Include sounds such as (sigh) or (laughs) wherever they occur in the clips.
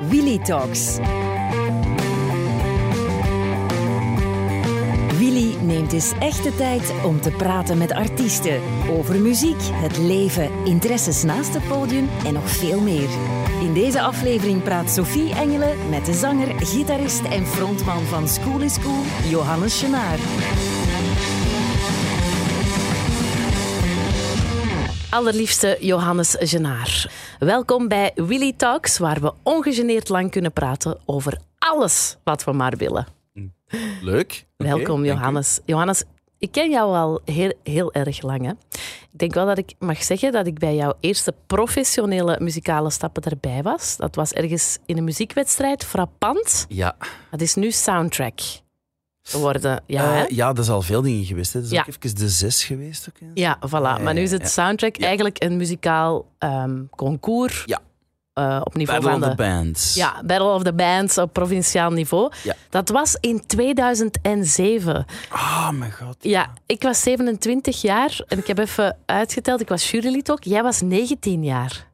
Willy Talks. Willy neemt dus echt de tijd om te praten met artiesten over muziek, het leven, interesses naast het podium en nog veel meer. In deze aflevering praat Sophie Engelen met de zanger, gitarist en frontman van School is Cool, Johannes Genaar. Allerliefste Johannes Genaar. Welkom bij Willy Talks, waar we ongegeneerd lang kunnen praten over alles wat we maar willen. Leuk. Welkom. Johannes. Johannes, ik ken jou al heel, heel erg lang. Hè? Ik denk wel dat ik mag zeggen dat ik bij jouw eerste professionele muzikale stappen erbij was. Dat was ergens in een muziekwedstrijd, frappant. Ja. Dat is nu soundtrack geworden. Ja, Eh, ja, dat is al veel dingen geweest. Hè. Dat is Ja. ook even de zes geweest. Ook, hè. Ja, voilà. Maar nu is het soundtrack eigenlijk een muzikaal ehm, concours. Ja. eh, op niveau Battle van of de... the Bands. Ja, Battle of the Bands op provinciaal niveau. Ja. Dat was in 2007. Oh mijn god. Ja, ik was 27 jaar en ik heb even uitgeteld. Ik was jurylid ook. Jij was 19 jaar.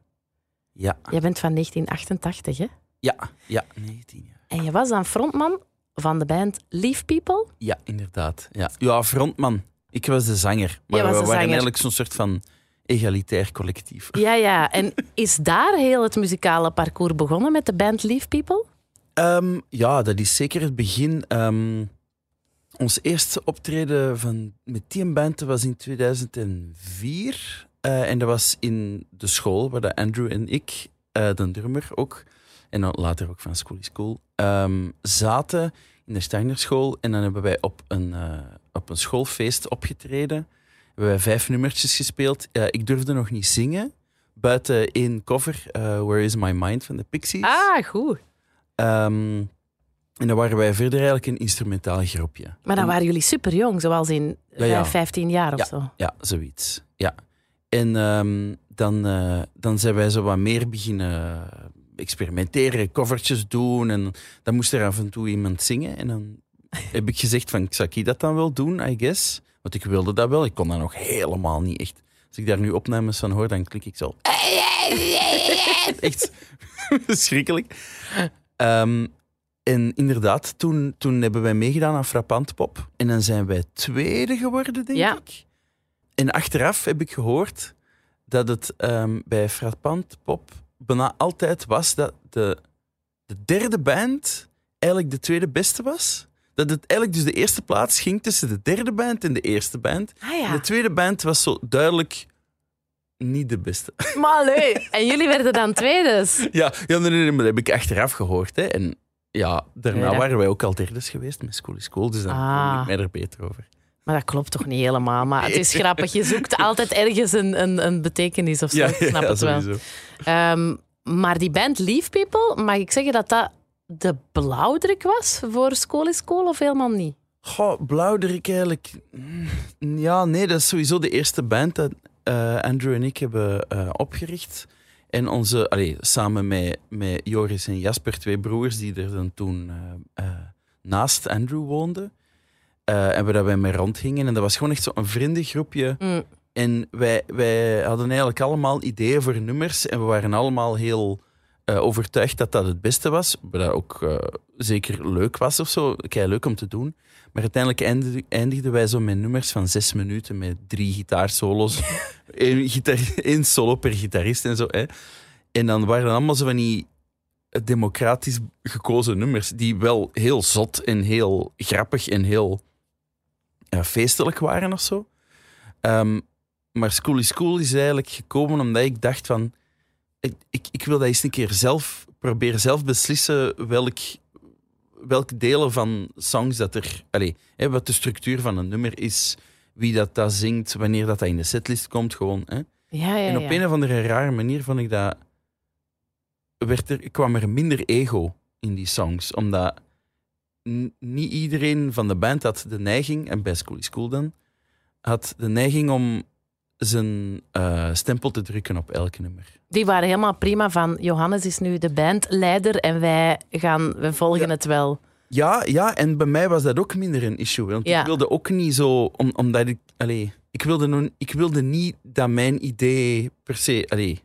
Ja, Jij bent van 1988, hè? ja, ja, 19 jaar. En je was dan frontman van de band Leaf People. Ja, inderdaad. Ja, ja frontman. Ik was de zanger. Maar was we waren zanger. eigenlijk zo'n soort van egalitair collectief. Ja, ja. En is daar heel het muzikale parcours begonnen met de band Leaf People? Ehm, ja, dat is zeker het begin. Ehm, ons eerste optreden van, met die band was in 2004. Eh, en dat was in de school waar Andrew en ik, eh, de drummer ook, en dan later ook van School is Cool, ehm, zaten in de Steinerschool. En dan hebben wij op een, eh, op een schoolfeest opgetreden. Hebben wij vijf nummertjes gespeeld. Ik durfde nog niet zingen. Buiten één cover, eh, Where Is My Mind van de Pixies. Ah, goed. Ehm, en dan waren wij verder eigenlijk een instrumentaal groepje. Maar dan En- waren jullie super jong, zoals in Ja, ja. eh, 15 jaar of zo. Ja, zoiets. Ja. En ehm, dan, eh, dan zijn wij zo wat meer beginnen experimenteren, covertjes doen. En dan moest er af en toe iemand zingen. En dan heb ik gezegd van, zou ik dat dan wel doen, I guess? Want ik wilde dat wel. Ik kon dat nog helemaal niet echt. Als ik daar nu opnames van hoor, dan klik ik zo... (laughs) Echt verschrikkelijk. Ehm, en inderdaad, toen, toen hebben wij meegedaan aan Frappant Pop. En dan zijn wij tweede geworden, denk Ja. ik. En achteraf heb ik gehoord dat het ehm, bij Frappant Pop bijna altijd was dat de, de derde band eigenlijk de tweede beste was. Dat het eigenlijk dus de eerste plaats ging tussen de derde band en de eerste band. Ah En ja. de tweede band was zo duidelijk niet de beste. (laughs) Maar leuk. En jullie werden dan tweedes. Ja, ja nee, nee, nee, maar dat heb ik achteraf gehoord. Hè. En ja, daarna Ja. waren wij ook al derdes geweest met School is School, dus dan Ah. ik mij er beter over. Maar dat klopt toch niet helemaal. Maar het is grappig. Je zoekt altijd ergens een, een, een betekenis of zo. ik snap het wel. sowieso. Ehm, maar die band Leaf People, mag ik zeggen dat dat de blauwdruk was voor School is Cool of helemaal niet? Goh, Blauwdruk eigenlijk... Ja, nee, dat is sowieso de eerste band dat eh, Andrew en ik hebben eh, opgericht. En onze, allee, samen met, met Joris en Jasper, twee broers die er dan toen eh, naast Andrew woonden. en we daar bij mee rondgingen. En dat was gewoon echt zo'n vriendengroepje. Mm. En wij, wij hadden eigenlijk allemaal ideeën voor nummers. En we waren allemaal heel eh, overtuigd dat dat het beste was. Wat dat ook eh, zeker leuk was of zo. Kei leuk om te doen. Maar uiteindelijk eindigde- eindigden wij zo met nummers van zes minuten. Met drie gitaarsolos. (laughs) Eén gitaar, één solo per gitarist en zo. Hè. En dan waren allemaal zo van die democratisch gekozen nummers. Die wel heel zot en heel grappig en heel feestelijk waren of zo. Ehm, maar School is Cool is eigenlijk gekomen omdat ik dacht van... Ik, ik, ik wil dat eens een keer zelf... Proberen zelf beslissen welk, welke delen van songs dat er... Allee, hè, wat de structuur van een nummer is. Wie dat, dat zingt, wanneer dat, dat in de setlist komt. Gewoon, hè. Ja, ja, En op ja. een of andere rare manier vond ik dat... Werd er, kwam er minder ego in die songs. Omdat niet iedereen van de band had de neiging, en bij School is Cool dan, had de neiging om zijn eh, stempel te drukken op elk nummer. Die waren helemaal prima van Johannes is nu de bandleider en wij, gaan, we volgen Ja. het wel. Ja, ja, en bij mij was dat ook minder een issue. Want Ja. ik wilde ook niet zo, om, omdat ik, allee, ik wilde, ik wilde niet dat mijn idee per se, allee,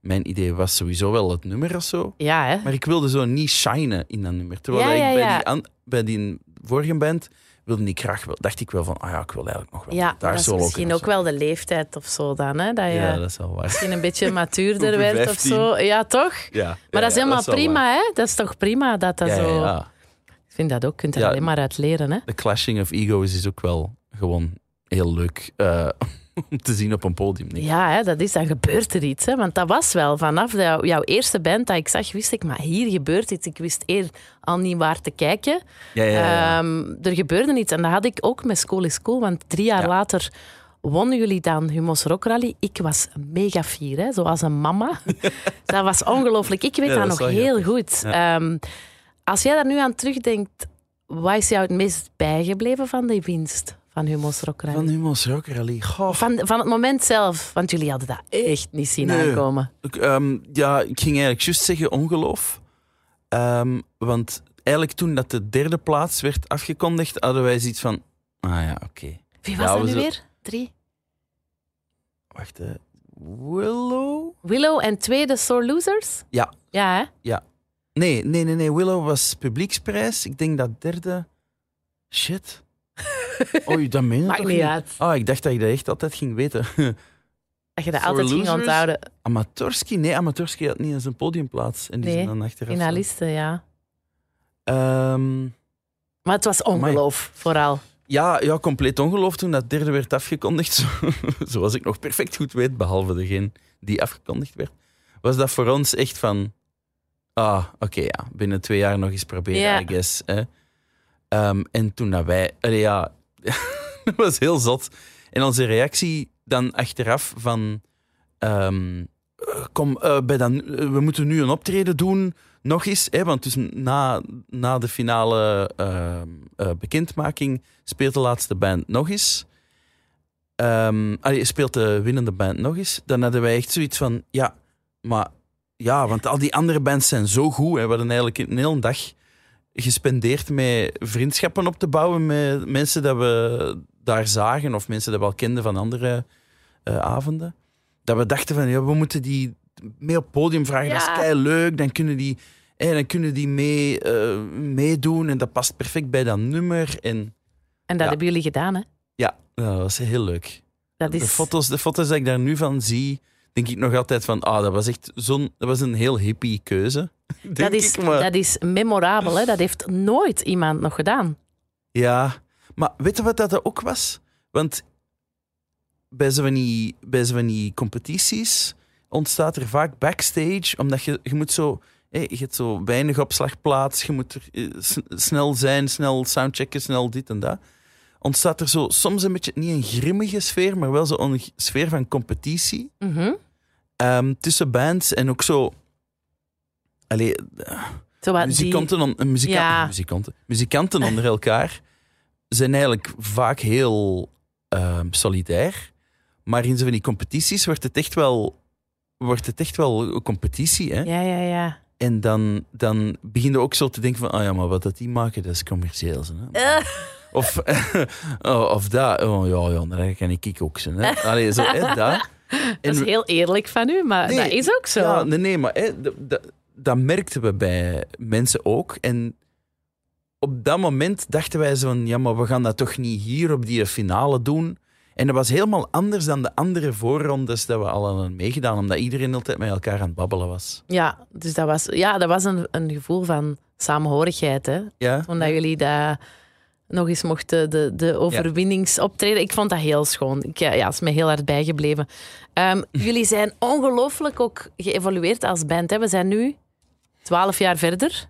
mijn idee was sowieso wel het nummer of zo. Ja, hè? Maar ik wilde zo niet shinen in dat nummer. Terwijl Ja, ik bij. Die bij die vorige band wilde ik graag wel, dacht ik wel van, ah ja, ik wil eigenlijk nog wel Ja, daar dat is misschien ook wel de leeftijd of zo dan, hè? Dat je Ja, dat is wel waar. misschien een beetje (laughs) matuurder werd of 15. zo. Ja, toch? Ja, Maar ja, dat is helemaal prima, waar. hè? Dat is toch prima dat dat Ja, zo... ja, ja. Ik vind dat ook. Je kunt er Ja. alleen maar uit leren, hè? De clashing of egos is ook wel gewoon heel leuk eh, (laughs) te zien op een podium. denk ik. Ja, hè, dat is, dan gebeurt er iets. Hè? Want dat was wel, vanaf de- jouw eerste band dat ik zag, wist ik, maar hier gebeurt iets. Ik wist eer al niet waar te kijken. Ja, ja, ja. Ehm, er gebeurde iets. En dat had ik ook met School is Cool. Want drie jaar Ja. later wonnen jullie dan Humos Rock Rally. Ik was mega fier, hè? zoals een mama. (laughs) dat was ongelooflijk. Ik weet dat dat nog heel grappig. goed. Ehm, als jij daar nu aan terugdenkt, wat is jou het meest bijgebleven van die winst van Humos Rock Rally? Van Humo's Rock Rally. Goh, Van, van het moment zelf, want jullie hadden dat echt niet zien Nee. aankomen. Ik, ehm, ja, ik ging eigenlijk juist zeggen ongeloof. Ehm, want eigenlijk toen dat de derde plaats werd afgekondigd, hadden wij zoiets van... Ah ja, oké. Wie was Ja, dat we nu weer? Drie? Wacht, hè. Willow? Willow en tweede Sore Losers? Ja. Ja, hè? Nee, nee, nee, nee. Willow was publieksprijs. Ik denk dat derde... Shit. (laughs) Oei, dat meen je Maakt toch niet uit. Ah, ik dacht dat je dat echt altijd ging weten. (laughs) Dat je dat altijd ging onthouden. Amatorski? Nee, Amatorski had niet eens een podiumplaats. En die Nee, zijn dan achteraf... Finalisten, ja. Ehm, Maar het was ongeloof, vooral. Ja, ja, compleet ongeloof toen dat derde werd afgekondigd. Zo- (laughs) Zoals ik nog perfect goed weet, behalve degene die afgekondigd werd. Was dat voor ons echt van... Ah, oké, ja. Binnen twee jaar nog eens proberen, Ja. I guess. Hè. Ehm, en toen dat wij... ja, (laughs) dat was heel zot. En onze reactie dan achteraf van... ehm, eh, kom, eh, bij dan, eh, we moeten nu een optreden doen, nog eens. Hè, want dus na, na de finale ehm, eh, bekendmaking speelt de laatste band nog eens. Ehm, allee, speelt de winnende band nog eens. Dan hadden wij echt zoiets van, ja, maar ja, want al die andere bands zijn zo goed. Hè. We hadden eigenlijk een hele dag gespendeerd met vriendschappen op te bouwen met mensen dat we daar zagen of mensen dat we al kenden van andere eh, avonden. Dat we dachten van, ja, we moeten die mee op podium vragen. Dat is kei leuk. Dan kunnen die, hè, dan kunnen die mee, eh, meedoen en dat past perfect bij dat nummer. En En dat Ja. hebben jullie gedaan, hè? ja, dat was heel leuk. Dat De, is... foto's, de foto's dat ik daar nu van zie, denk ik nog altijd van, ah, dat was echt zo'n, dat was een heel hippie keuze. (laughs) Dat is, maar- dat is memorabel, hè? Dat heeft nooit iemand nog gedaan. Ja, maar weet je wat dat ook was? Want bij zo van die, bij zo van die competities ontstaat er vaak backstage, omdat je, je moet zo... je hebt zo weinig opslagplaats, je moet er, eh, snel zijn, snel soundchecken, snel dit en dat. Ontstaat er zo soms een beetje, niet een grimmige sfeer, maar wel zo'n sfeer van competitie Mhm. Ehm, tussen bands en ook zo... Allee, Zo wat die- muzikanten, on- eh, muzika- Ja. muzikanten, muzikanten onder elkaar zijn eigenlijk vaak heel ehm, solidair. Maar in zo van die competities wordt het echt wel, wordt het echt wel een competitie. Hè? Ja, ja, ja. En dan, dan begin je ook zo te denken van, ah ja, maar wat dat die maken, dat is commercieel. Hè? Eh, Of, (laughs) oh, of dat, oh ja, ja, dan kan ik ook zijn. Hè? Allee, zo, hè, dat. Dat is heel eerlijk van u, maar Nee, dat is ook zo. Ja, nee, nee, maar hè, dat, merkten we bij mensen ook. En op dat moment dachten wij zo van, ja, maar we gaan dat toch niet hier op die finale doen. En dat was helemaal anders dan de andere voorrondes dat we al hadden meegedaan, omdat iedereen altijd met elkaar aan het babbelen was. Ja, dus dat was, ja, dat was een, een gevoel van samenhorigheid, hè? Ja? Omdat jullie dat nog eens mochten, de, de overwinningsoptreden. Ik vond dat heel schoon. Ik, ja, is me heel hard bijgebleven. Ehm, (laughs) jullie zijn ongelooflijk ook geëvolueerd als band. Hè? We zijn nu twaalf jaar verder.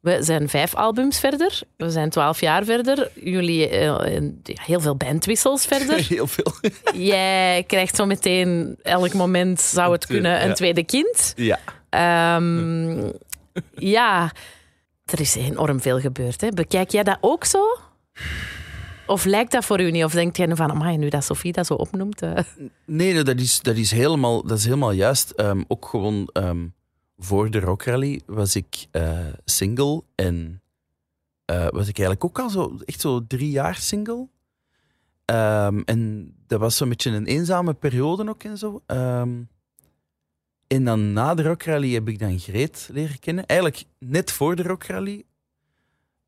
We zijn vijf albums verder. We zijn twaalf jaar verder. Jullie eh, eh, heel veel bandwissels verder. (laughs) Heel veel. (laughs) Jij krijgt zo meteen, elk moment zou het kunnen, een tweede kind. Ja. Ehm, ja, er is enorm veel gebeurd. Hè. Bekijk jij dat ook zo? Of lijkt dat voor u niet? Of denkt jij van, amai, nu dat Sofie dat zo opnoemt? eh. Nee, dat, is, dat, is helemaal, dat is helemaal juist. Ehm, ook gewoon ehm, voor de Rock Rally was ik eh, single en eh, was ik eigenlijk ook al zo, echt zo drie jaar single. Ehm, en dat was zo'n beetje een eenzame periode ook en zo. En dan na de rockrally heb ik dan Greet leren kennen. Eigenlijk net voor de rockrally.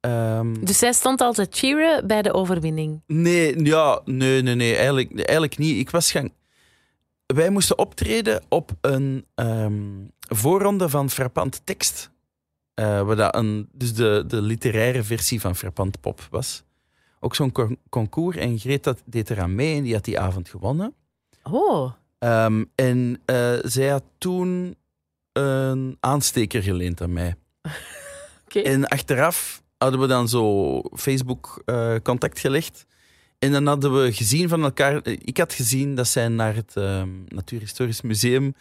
Ehm, Dus zij stond altijd cheeren bij de overwinning. Nee, ja, nee, nee, nee eigenlijk, eigenlijk niet. Ik was gaan... Wij moesten optreden op een ehm, voorronde van Frappant Tekst. Eh, waar dat een, dus de, de literaire versie van Frappant Pop was. Ook zo'n con- concours. En Greet dat, deed eraan mee en die had die avond gewonnen. Oh, Ehm, en eh, zij had toen een aansteker geleend aan mij. (laughs) En achteraf hadden we dan zo Facebook eh, contact gelegd. En dan hadden we gezien van elkaar. eh, Ik had gezien dat zij naar het ehm, Natuurhistorisch Museum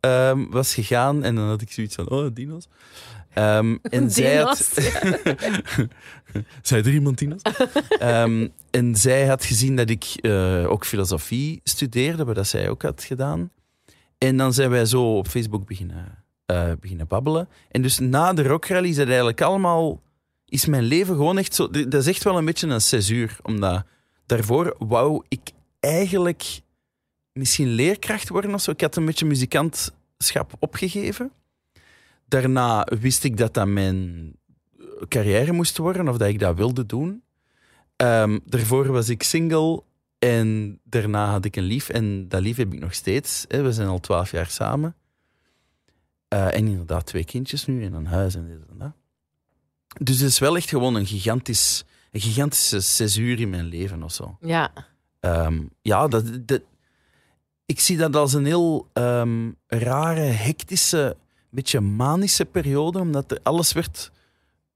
ehm, was gegaan. En dan had ik zoiets van: oh, dino's. En (laughs) zij had. (laughs) Zei er iemand dino's? En zij had gezien dat ik eh, ook filosofie studeerde, wat zij ook had gedaan. En dan zijn wij zo op Facebook beginnen, eh, beginnen babbelen. En dus na de rockrally is het eigenlijk allemaal... Is mijn leven gewoon echt zo... Dat is echt wel een beetje een césuur. Omdat daarvoor wou ik eigenlijk misschien leerkracht worden of zo. Ik had een beetje muzikantschap opgegeven. Daarna wist ik dat dat mijn carrière moest worden of dat ik dat wilde doen. Ehm, daarvoor was ik single en daarna had ik een lief en dat lief heb ik nog steeds. Hè. We zijn al twaalf jaar samen. Eh, en inderdaad twee kindjes nu en een huis en dit en dat. Dus het is wel echt gewoon een, gigantisch, een gigantische césuur in mijn leven of zo. Ja, Ehm, ja, dat, dat, ik zie dat als een heel ehm, rare, hectische, beetje manische periode, omdat er alles werd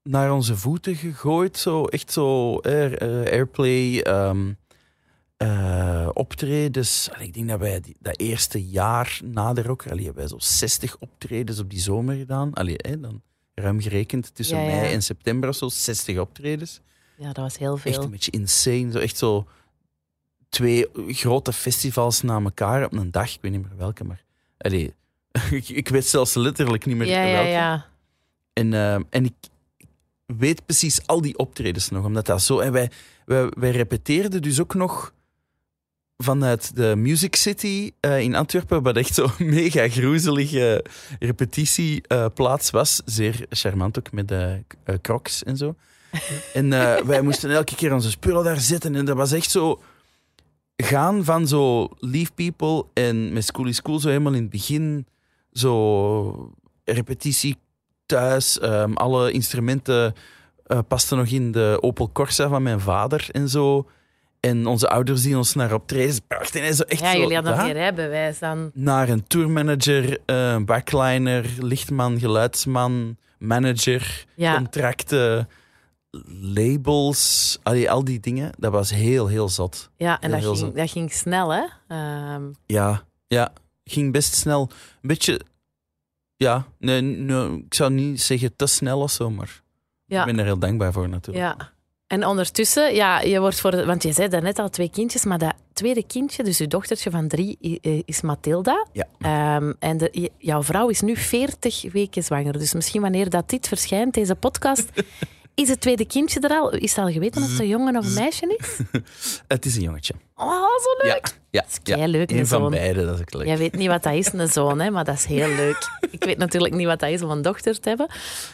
naar onze voeten gegooid. Zo, echt zo air, eh, airplay, ehm, eh, optredens. En ik denk dat wij die- dat eerste jaar na de rock, allee, hebben wij zo 60 optredens op die zomer gedaan. Allee, hè, dan ruim gerekend tussen Ja, ja. mei en september of zo, 60 optredens. ja, dat was heel Echt veel. een beetje insane. Zo echt zo twee grote festivals na elkaar op een dag. Ik weet niet meer welke, maar... Allee, (laughs) ik, ik weet zelfs letterlijk niet meer Ja, ja, welke. ja. En, ehm, en ik weet precies al die optredens nog, omdat dat zo... En wij, wij, wij repeteerden dus ook nog vanuit de Music City eh, in Antwerpen, wat echt zo'n (laughs) mega groezelige repetitieplaats was. Zeer charmant ook, met de eh, crocs en zo. En eh, (laughs) wij moesten elke keer onze spullen daar zetten. En dat was echt zo... Gaan van zo Leave People en met School is School zo helemaal in het begin... Zo repetitie thuis. ehm, alle instrumenten eh, pasten nog in de Opel Corsa van mijn vader en zo. En onze ouders die ons naar optredens brachten. En zo echt Ja, zo, jullie hadden ja, geen rijbewijs dan. Naar een tourmanager, een backliner, lichtman, geluidsman, manager, Ja. contracten, labels, allee, al die dingen. Dat was heel, heel zot. Ja, en Heel, dat heel ging, dat ging snel, hè? Ehm, Ja, ja, ging best snel. Een beetje, ja, nee, nee, ik zou niet zeggen te snel of zo, maar Ja. ik ben er heel dankbaar voor natuurlijk. ja. En ondertussen, ja, je wordt voor... de- Want je zei daarnet al twee kindjes, maar dat tweede kindje, dus je dochtertje van drie, is Mathilda. Ja. Ehm, en de, jouw vrouw is nu 40 weken zwanger. Dus misschien wanneer dat dit verschijnt, deze podcast, (laughs) is het tweede kindje er al? Is het al geweten of het een jongen of een meisje is? (laughs) Het is een jongetje. Oh, zo leuk. Ja, ja, is ja. keileuk, Een van beide, dat is leuk. Jij weet niet wat dat is, een zoon, hè, maar dat is heel leuk. Ik weet natuurlijk niet wat dat is om een dochter te hebben.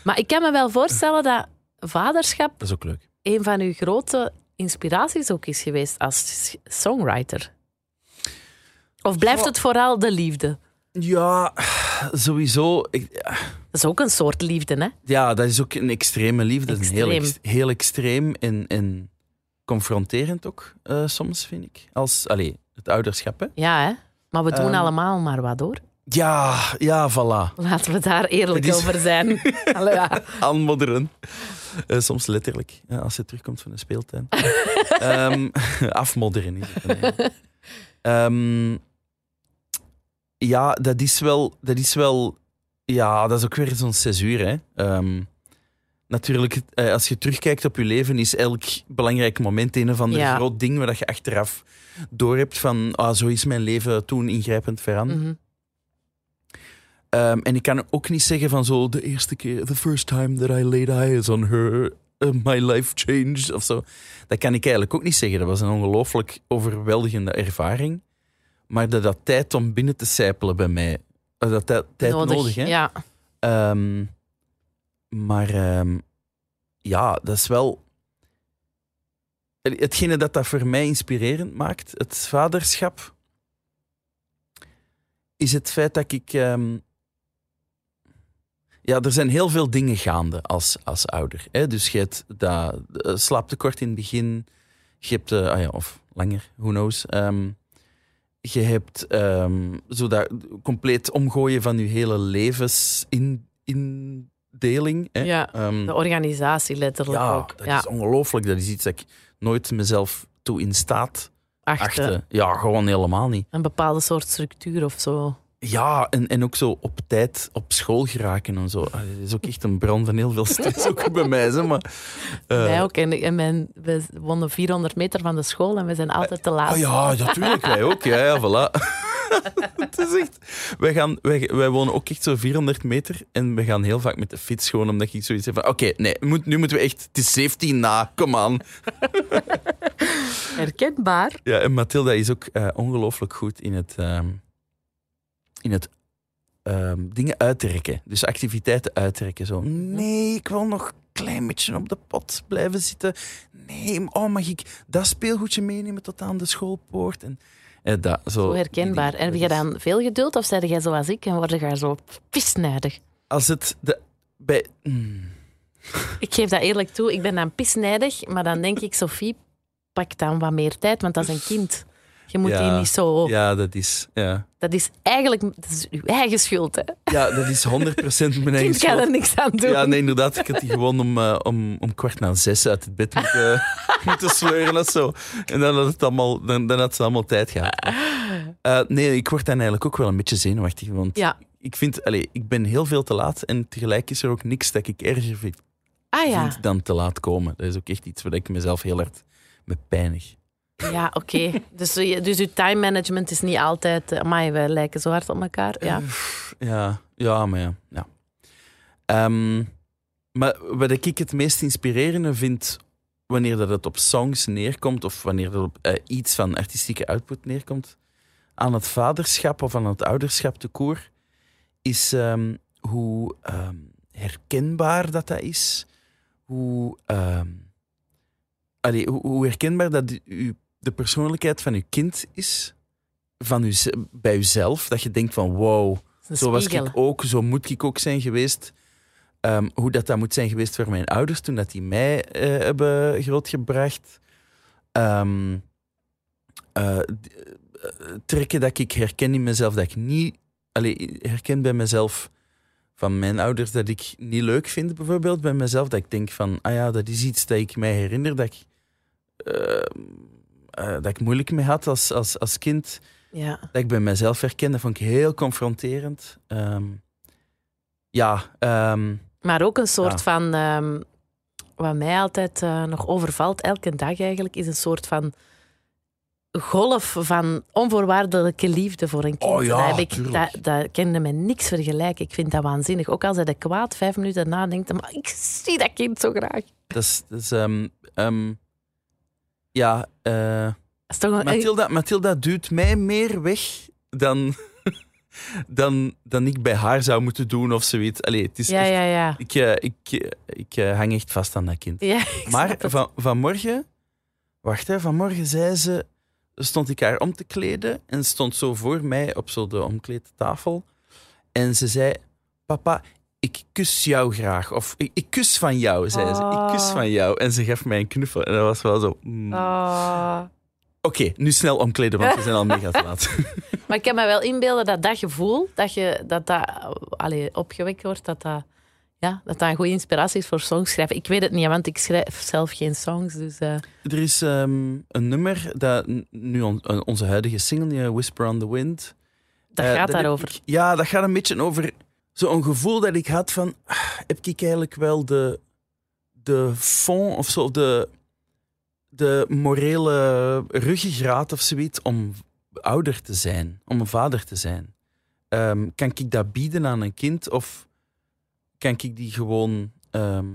Maar ik kan me wel voorstellen dat vaderschap Dat is ook leuk. een van uw grote inspiraties ook is geweest als songwriter. Of blijft het vooral de liefde? Ja, sowieso. Ik, Dat is ook een soort liefde, hè? ja, dat is ook een extreme liefde. Een heel, ex- heel extreem en, en confronterend ook, eh, soms, vind ik. Als, allee, het ouderschap, hè. Ja, hè? Maar we doen Ehm. allemaal maar wat, hoor. Ja, ja, voilà. Laten we daar eerlijk is- over zijn. (laughs) Ja. Aanmodderen. Eh, soms letterlijk, ja, als je terugkomt van de speeltuin. (laughs) Ehm, (laughs) afmodderen is het. nee. Ehm, ja, dat is wel... Dat is wel ja, dat is ook weer zo'n césuur, hè. Ehm, natuurlijk, eh, als je terugkijkt op je leven, is elk belangrijk moment een of ander Ja. groot ding waar je achteraf doorhebt van ah, zo is mijn leven toen ingrijpend veranderd. Mhm. Ehm, en ik kan ook niet zeggen van zo de eerste keer, the first time that I laid eyes on her, uh, my life changed of zo. Dat kan ik eigenlijk ook niet zeggen. Dat was een ongelooflijk overweldigende ervaring. Maar dat dat tijd om binnen te sijpelen bij mij eh, dat tijd, nodig, hè? Ja. Ehm, maar ehm, ja, dat is wel. Hetgene dat dat voor mij inspirerend maakt, het vaderschap, is het feit dat ik. ehm, ja, er zijn heel veel dingen gaande als, als ouder. Hè? Dus je hebt dat eh, slaaptekort in het begin, je hebt, eh, ah ja, of langer, who knows. Ehm, je hebt ehm, zo dat compleet omgooien van je hele levensindeling. Hè? Ja, Ehm, De organisatie letterlijk ja, ook. dat ja, is ongelooflijk. Dat is iets dat ik nooit mezelf toe in staat achter achtte. Ja, gewoon helemaal niet. een bepaalde soort structuur of zo. Ja, en, en ook zo op tijd op school geraken en zo. Dat is ook echt een bron van heel veel stress, ook bij mij. Zeg maar. Eh, Wij ook. En, en mijn, we wonen 400 meter van de school en we zijn altijd te laat. Oh ja, natuurlijk, wij ook. Ja, ja, voilà. (laughs) het is echt... Wij, gaan, wij, wij wonen ook echt zo 400 meter en we gaan heel vaak met de fiets gewoon omdat ik zoiets heb van oké, nee, moet, nu moeten we echt... Het is 17 na, kom aan. (laughs) Herkenbaar. Ja, en Mathilda is ook eh, ongelooflijk goed in het, ehm, in het ehm, dingen uittrekken. Dus activiteiten uittrekken. Zo, nee, ik wil nog een klein beetje op de pot blijven zitten. Nee, oh, mag ik dat speelgoedje meenemen tot aan de schoolpoort? En, en dat, zo, Zo herkenbaar. En heb je dan veel geduld of zei jij zoals ik en word je zo pisnijdig? Als het... De, bij, mm, (laughs) Ik geef dat eerlijk toe, ik ben dan pisnijdig, maar dan denk ik, Sophie, pak dan wat meer tijd, want dat is een kind. Je moet Ja, die niet zo... ja, dat is... Ja. Dat is eigenlijk dat is uw eigen schuld. Hè. ja, dat is 100% mijn eigen (laughs) Kind kan schuld. er niks aan doen. Ja, nee, inderdaad. Ik had die gewoon om, eh, om, om kwart na zes uit het bed moeten, (laughs) moeten sleuren of zo. En dan had, het allemaal, dan, dan had ze allemaal tijd gehad. Eh, nee, ik word dan eigenlijk ook wel een beetje zenuwachtig. Want Ja. ik vind, allez, ik ben heel veel te laat. En tegelijk is er ook niks dat ik erger vind, Ah ja, vind dan te laat komen. Dat is ook echt iets waar ik mezelf heel hard mee pijnig. Ja oké. Dus, je- dus je time management is niet altijd... Maar wij lijken zo hard op elkaar. Ja. Ja, ja maar ja. Ehm, maar wat ik het meest inspirerende vind, wanneer dat het op songs neerkomt, of wanneer dat op eh, iets van artistieke output neerkomt, aan het vaderschap of aan het ouderschap te koer, is ehm, hoe ehm, herkenbaar dat dat is. Hoe, allee, hoe, herkenbaar dat u, de persoonlijkheid van uw kind is. Van u, bij uzelf. Dat je denkt van wow, zo was ik ook, zo moet ik ook zijn geweest. Ehm, hoe dat, dat moet zijn geweest voor mijn ouders toen dat die mij eh, hebben grootgebracht. Ehm, eh, trekken dat ik herken in mezelf, dat ik niet... Allee, herken bij mezelf van mijn ouders dat ik niet leuk vind, bijvoorbeeld. Bij mezelf dat ik denk van, ah ja, dat is iets dat ik mij herinner, dat ik, eh, eh, dat ik moeilijk mee had als, als, als kind Ja. dat ik bij mezelf herken, dat vond ik heel confronterend. Ehm, ja, ehm, Maar ook een soort Ja. van... ehm, wat mij altijd eh, nog overvalt, elke dag eigenlijk, is een soort van golf van onvoorwaardelijke liefde voor een kind. Oh ja, dat, ik, dat, dat kende me niks vergelijken. Ik vind dat waanzinnig. Ook als hij de kwaad vijf minuten nadenkt, maar ik zie dat kind zo graag. dat is... Dat is ja, eh, is toch een, Mathilda, Mathilda duwt mij meer weg dan, (laughs) dan, dan ik bij haar zou moeten doen of zoiets. Allee, het is ja, echt- ja, ja. Ik, eh, ik, eh, ik eh, hang echt vast aan dat kind. (laughs) Maar van, vanmorgen, wacht hè, vanmorgen zei ze, stond ik haar om te kleden en stond zo voor mij op zo de omkleedtafel. En ze zei, papa, ik kus jou graag. Of ik, ik kus van jou, zei ze. Ik kus Oh. van jou. En ze gaf mij een knuffel. En dat was wel zo... mm. Oh. Oké, nu snel omkleden, want we zijn al mega te (laughs) laat. Maar ik kan me wel inbeelden dat dat gevoel, dat je, dat, dat allee, opgewekt wordt, dat dat, ja, dat dat een goede inspiratie is voor songschrijven. Ik weet het niet, want ik schrijf zelf geen songs. Dus, eh, er is ehm, een nummer dat nu on- eh, onze huidige single, eh, Whisper on the Wind... dat gaat daarover. ik- ja, dat gaat een beetje over zo'n gevoel dat ik had van... ah, heb ik eigenlijk wel de, de fond of zo, de, de morele ruggengraat of zoiets om ouder te zijn, om een vader te zijn? Ehm, kan ik dat bieden aan een kind of kan ik die gewoon ehm,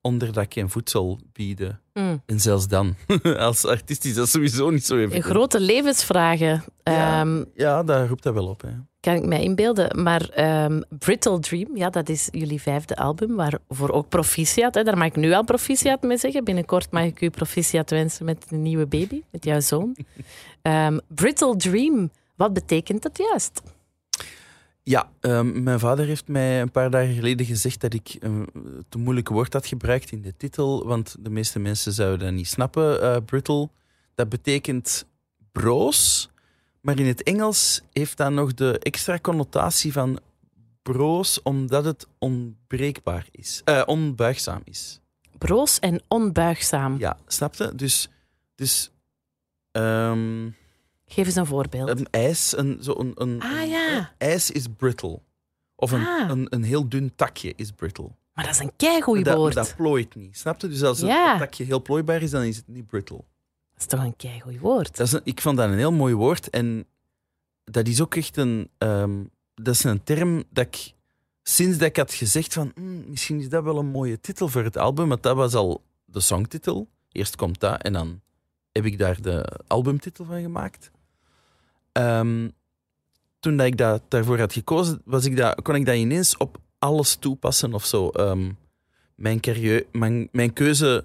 onder dat geen voedsel bieden. Mm. En zelfs dan, (laughs) als artiest is dat sowieso niet zo even. Grote levensvragen. Ja. Ehm, Ja, daar roept dat wel op. Hè. kan ik mij inbeelden. Maar ehm, Brittle Dream, ja, dat is jullie vijfde album, waarvoor ook proficiat. Hè. Daar mag ik nu al proficiat mee zeggen. Binnenkort mag ik u proficiat wensen met een nieuwe baby, met jouw zoon. (laughs) Ehm, Brittle Dream, wat betekent dat juist? Ja, ehm, mijn vader heeft mij een paar dagen geleden gezegd dat ik een te moeilijk woord had gebruikt in de titel, want de meeste mensen zouden dat niet snappen. eh, brittle, dat betekent broos, maar in het Engels heeft dat nog de extra connotatie van broos, omdat het onbreekbaar is, eh, onbuigzaam is. Broos en onbuigzaam. Ja, snapte? Dus, dus ehm, Geef eens een voorbeeld. een ijs, een, zo een, een, Ah, een- ijs is brittle. Of een, Ah. een, een heel dun takje is brittle. maar dat is een keigoed dat, woord. dat plooit niet. Snap je? Dus als Ja. het takje heel plooibaar is, dan is het niet brittle. Dat is toch een keigoed woord? Dat is een- ik vond dat een heel mooi woord. En dat is ook echt een... ehm, dat is een term dat ik... Sinds dat ik had gezegd van... "Hmm, misschien is dat wel een mooie titel voor het album. Want dat was al de songtitel. Eerst komt dat en dan heb ik daar de albumtitel van gemaakt. Ehm, toen dat ik dat daarvoor had gekozen, was ik dat, kon ik dat ineens op alles toepassen of zo. Ehm, mijn, carrière, mijn, mijn keuze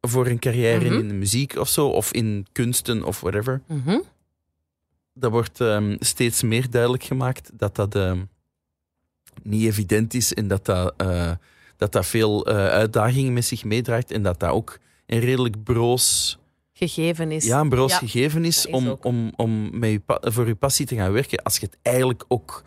voor een carrière Mhm. in de muziek of zo, of in kunsten of whatever, Mhm. dat wordt ehm, steeds meer duidelijk gemaakt dat dat niet evident is en dat dat, eh, dat, dat veel eh, uitdagingen met zich meedraagt en dat dat ook een redelijk broos, Gegeven is. ja, een broos Ja, gegeven is, om, ook. om, om met je pa- voor je passie te gaan werken als je het eigenlijk ook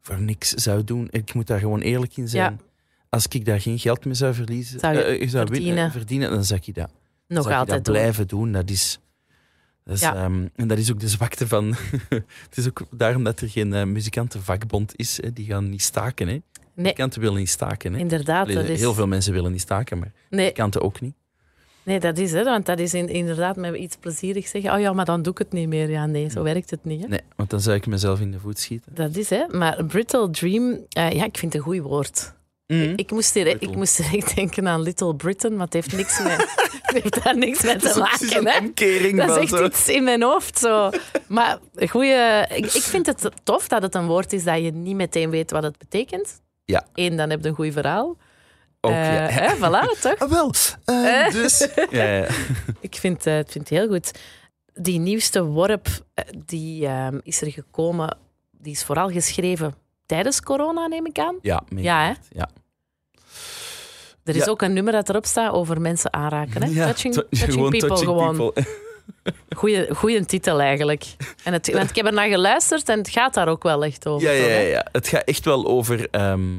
voor niks zou doen. Ik moet daar gewoon eerlijk in zijn. Ja. Als ik daar geen geld mee zou verliezen, Zou je eh, eh, zou verdienen. winnen, verdienen, dan zou ik dat Nog zou ik altijd dat doen. blijven doen. Dat is, dat is, Ja. ehm, en dat is ook de zwakte van. (laughs) het is ook daarom dat er geen eh, muzikantenvakbond is. Hè. Die gaan niet staken. Hè. Nee, Muzikanten willen niet staken. Hè. inderdaad. Allee, Dat is... Heel veel mensen willen niet staken, maar nee, muzikanten ook niet. Nee, dat is het. Want dat is in- inderdaad met iets plezierig zeggen. Oh ja, maar dan doe ik het niet meer. Ja, nee, zo werkt het niet. Hè? Nee, want dan zou ik mezelf in de voet schieten. Dat is hè. Maar Brittle Dream, eh, ja, ik vind het een goed woord. Mhm. Ik moest, direct, ik moest direct denken aan Little Britain, maar het heeft niks met, (laughs) heeft daar niks mee te is maken. een Hè? omkering Dat is echt zo. iets in mijn hoofd. Zo. Maar goeie, ik, ik vind het tof dat het een woord is dat je niet meteen weet wat het betekent. Ja. Eén, dan heb je een goed verhaal. Ook, Eh, ja. hè, voilà, toch? Ah, wel. eh, Eh? dus. (laughs) Ja, ja. (laughs) Ik vind, eh, het vind het heel goed. Die nieuwste worp eh, die, ehm, is er gekomen, die is vooral geschreven tijdens corona, neem ik aan. Ja, Ja, hè? ja. Er is Ja. ook een nummer dat erop staat over mensen aanraken. Hè? Ja, touching, to- touching gewoon people, touching gewoon. people. (laughs) Goeie, goeie titel eigenlijk. En het, want ik heb er naar geluisterd en het gaat daar ook wel echt over. Ja, ja, ja. Het gaat echt wel over ehm,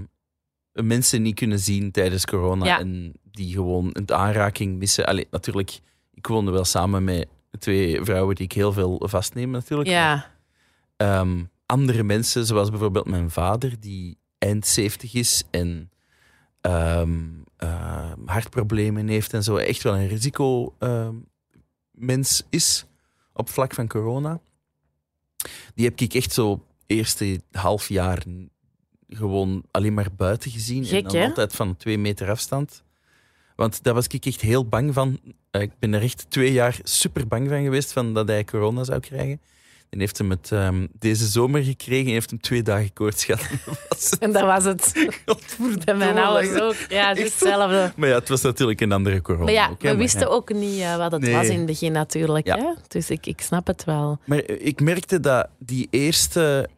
mensen niet kunnen zien tijdens corona Ja. en die gewoon een aanraking missen. Allee, natuurlijk, ik woonde wel samen met twee vrouwen die ik heel veel vastneem natuurlijk. Ja, Ehm, andere mensen, zoals bijvoorbeeld mijn vader, die eind 70 is en ehm, ehm, hartproblemen heeft en zo, echt wel een risico ehm, mens is op vlak van corona. Die heb ik echt zo eerste half jaar gewoon alleen maar buiten gezien. Gek, en dan hè? altijd van twee meter afstand. Want daar was ik echt heel bang van. Eh, Ik ben er echt twee jaar super bang van geweest van dat hij corona zou krijgen. En heeft hem het ehm, deze zomer gekregen en heeft hem twee dagen koorts gehad. En (laughs) dat was het. En mijn ouders ook. Ja, het is hetzelfde. Maar ja, het was natuurlijk een andere corona. Maar ja, ook, hè, we maar wisten ja. ook niet eh, wat het Nee. was in het begin natuurlijk. Ja. Hè? Dus ik, ik snap het wel. Maar ik merkte dat die eerste,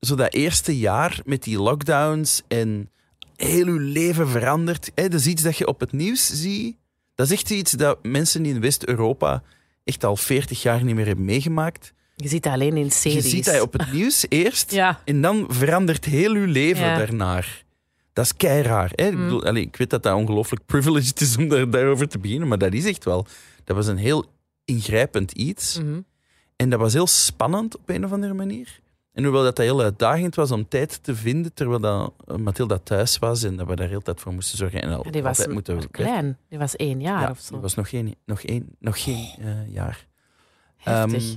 zo dat eerste jaar met die lockdowns en heel uw leven verandert. Hè, dat is iets dat je op het nieuws ziet. Dat is echt iets dat mensen in West-Europa echt al 40 jaar niet meer hebben meegemaakt. Je ziet dat alleen in series. Je ziet dat op het (laughs) nieuws eerst Ja, en dan verandert heel uw leven Ja. daarnaar. Dat is kei raar. Hè? Ik, Mm. bedoel, ik weet dat dat ongelooflijk (laughs) privileged is om daar, daarover te beginnen, maar dat is echt wel. Dat was een heel ingrijpend iets. Mhm. En dat was heel spannend op een of andere manier. En hoewel dat, dat heel uitdagend was om tijd te vinden, terwijl dat eh, Mathilda thuis was en dat we daar heel tijd voor moesten zorgen. En Ja, die was moeten klein. Die was één jaar Ja, of zo. die was nog geen, nog één, nog geen eh, jaar. Heftig. Ehm,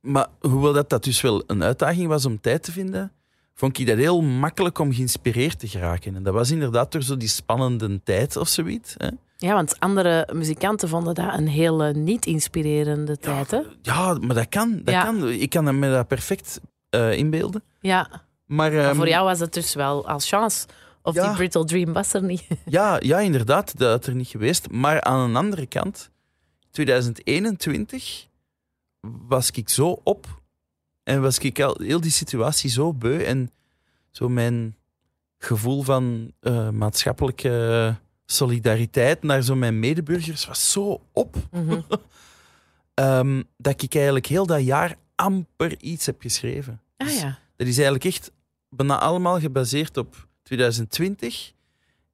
maar hoewel dat, dat dus wel een uitdaging was om tijd te vinden vond ik dat heel makkelijk om geïnspireerd te geraken. En dat was inderdaad door zo die spannende tijd of zoiets. Hè. Ja, want andere muzikanten vonden dat een hele niet-inspirerende tijd, hè? Ja, maar dat kan. Dat Ja. kan. Ik kan me dat perfect eh, inbeelden. Ja, Maar, maar ehm, voor jou was het dus wel als chance. Of Ja. die Brittle Dream was er niet. (laughs) Ja, ja, inderdaad, dat had er niet geweest. Maar aan een andere kant, 2021 was ik zo op en was ik al heel die situatie zo beu en zo mijn gevoel van eh, maatschappelijke solidariteit naar zo mijn medeburgers was zo op Mhm. (laughs) ehm, dat ik eigenlijk heel dat jaar amper iets heb geschreven. Ah Dus ja. dat is eigenlijk echt bijna allemaal gebaseerd op 2020.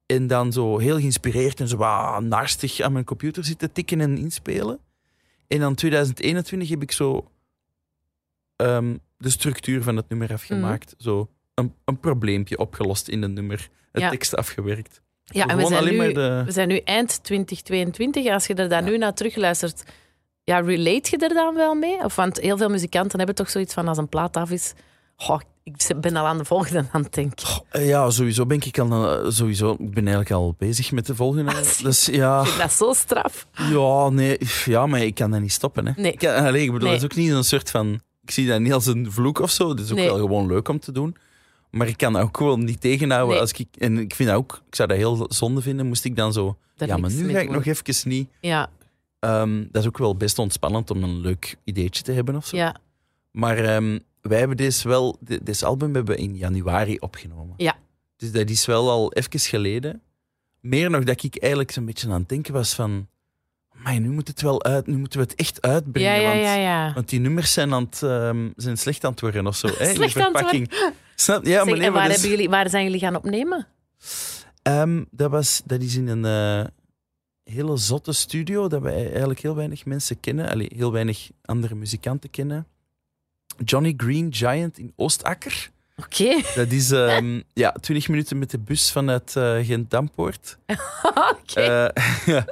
En dan zo heel geïnspireerd en zo aan mijn computer zitten tikken en inspelen. En dan 2021 heb ik zo ehm, de structuur van het nummer afgemaakt. Zo een, een probleempje opgelost in het nummer. Het Ja. tekst afgewerkt. Ja, en we zijn, nu, de... we zijn nu eind 2022. Als je er dan nu naar terugluistert, ja, relate je er dan wel mee? Of, want heel veel muzikanten hebben toch zoiets van als een plaat af is. Goh, ik ben al aan de volgende aan het denken. Eh, Ja, sowieso ben ik al... eh, Sowieso, ik ben eigenlijk al bezig met de volgende. (laughs) Dus ja... Vind dat zo straf. Ja, nee, ja, maar ik kan dat niet stoppen. Hè. Nee. Ik, kan, ik bedoel, Nee. dat is ook niet een soort van. Ik zie dat niet als een vloek of zo. Het is ook Nee. wel gewoon leuk om te doen. Maar ik kan ook gewoon niet tegenhouden. Nee. Als ik, en ik vind dat ook, ik zou dat heel zonde vinden, moest ik dan zo. Ja, maar nu ga ik nog even niet. Ja, Ehm, dat is ook wel best ontspannend om een leuk ideetje te hebben of zo. ja, Maar ehm, wij hebben deze wel, dit album hebben we in januari opgenomen. Ja. Dus dat is wel al even geleden. Meer nog dat ik eigenlijk zo'n beetje aan het denken was van. Maar nu moet het wel uit, nu moeten we het echt uitbrengen. ja, ja, want, ja, ja. want die nummers zijn, aan het, ehm, zijn slecht aan het worden of zo. Hè, in de Slecht verpakking. (laughs) Snap? Ja, Zeg, maar nee, waar, hebben jullie, waar zijn jullie gaan opnemen? Ehm, dat, was, dat is in een eh, hele zotte studio dat wij eigenlijk heel weinig mensen kennen. Allee, heel weinig andere muzikanten kennen. Johnny Green Giant in Oostakker. Oké. Dat is (laughs) ehm, ja, 20 minuten met de bus vanuit eh Gent-Dampoort. (laughs) Oké. Eh.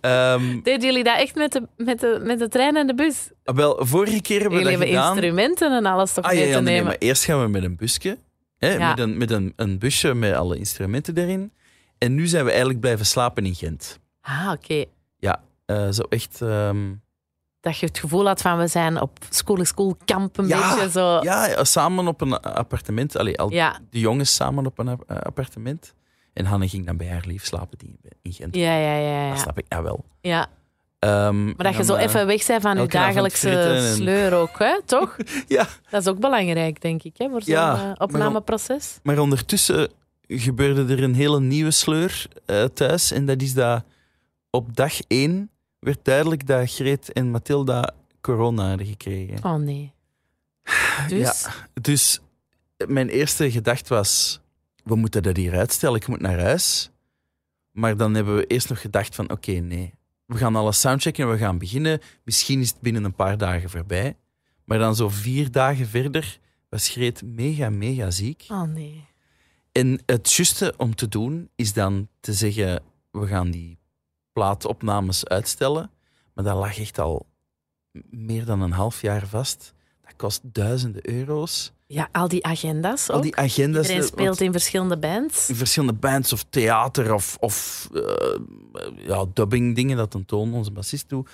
Ehm, Deden jullie dat echt met de, met, de, met de trein en de bus? wel, vorige keer hebben we Jullie dat hebben gedaan. instrumenten en alles toch Ah, ja, mee ja, te nee, nee, nemen? maar eerst gaan we met een busje. Hè, Ja. Met, een, met een, een busje met alle instrumenten erin. En nu zijn we eigenlijk blijven slapen in Gent. Ah, oké. Eh, zo echt... ehm, Dat je het gevoel had van we zijn op school school kamp een Ja, beetje zo. ja, ja, samen op een appartement. Allee, al Ja. de jongens samen op een ap- appartement. En Hanne ging dan bij haar lief slapen die in Gent. Ja, ja, ja. Dat ja. snap ik nou wel. ja. Ehm, Maar dat je zo eh, even weg bent van je dagelijkse en- sleur ook, hè? (laughs) toch? Ja, Dat is ook belangrijk, denk ik, hè, voor zo'n Ja, eh, maar opnameproces. maar ondertussen gebeurde er een hele nieuwe sleur eh, thuis. En dat is dat op dag één werd duidelijk dat Greet en Mathilda corona hadden gekregen. Oh nee. Dus, Dus mijn eerste gedachte was, we moeten dat hier uitstellen, ik moet naar huis. Maar dan hebben we eerst nog gedacht van, oké, nee. We gaan alles soundchecken en we gaan beginnen. Misschien is het binnen een paar dagen voorbij. Maar dan zo vier dagen verder was Greet mega, mega ziek. oh nee. En het juiste om te doen is dan te zeggen, we gaan die plaatopnames uitstellen. Maar dat lag echt al meer dan een half jaar vast. Kost duizenden euro's. Ja, al die agenda's Al ook. die agenda's. Iedereen eh, speelt want in verschillende bands. in verschillende bands of theater of, of eh, ja, dubbing dingen dat een toon onze bassist doet.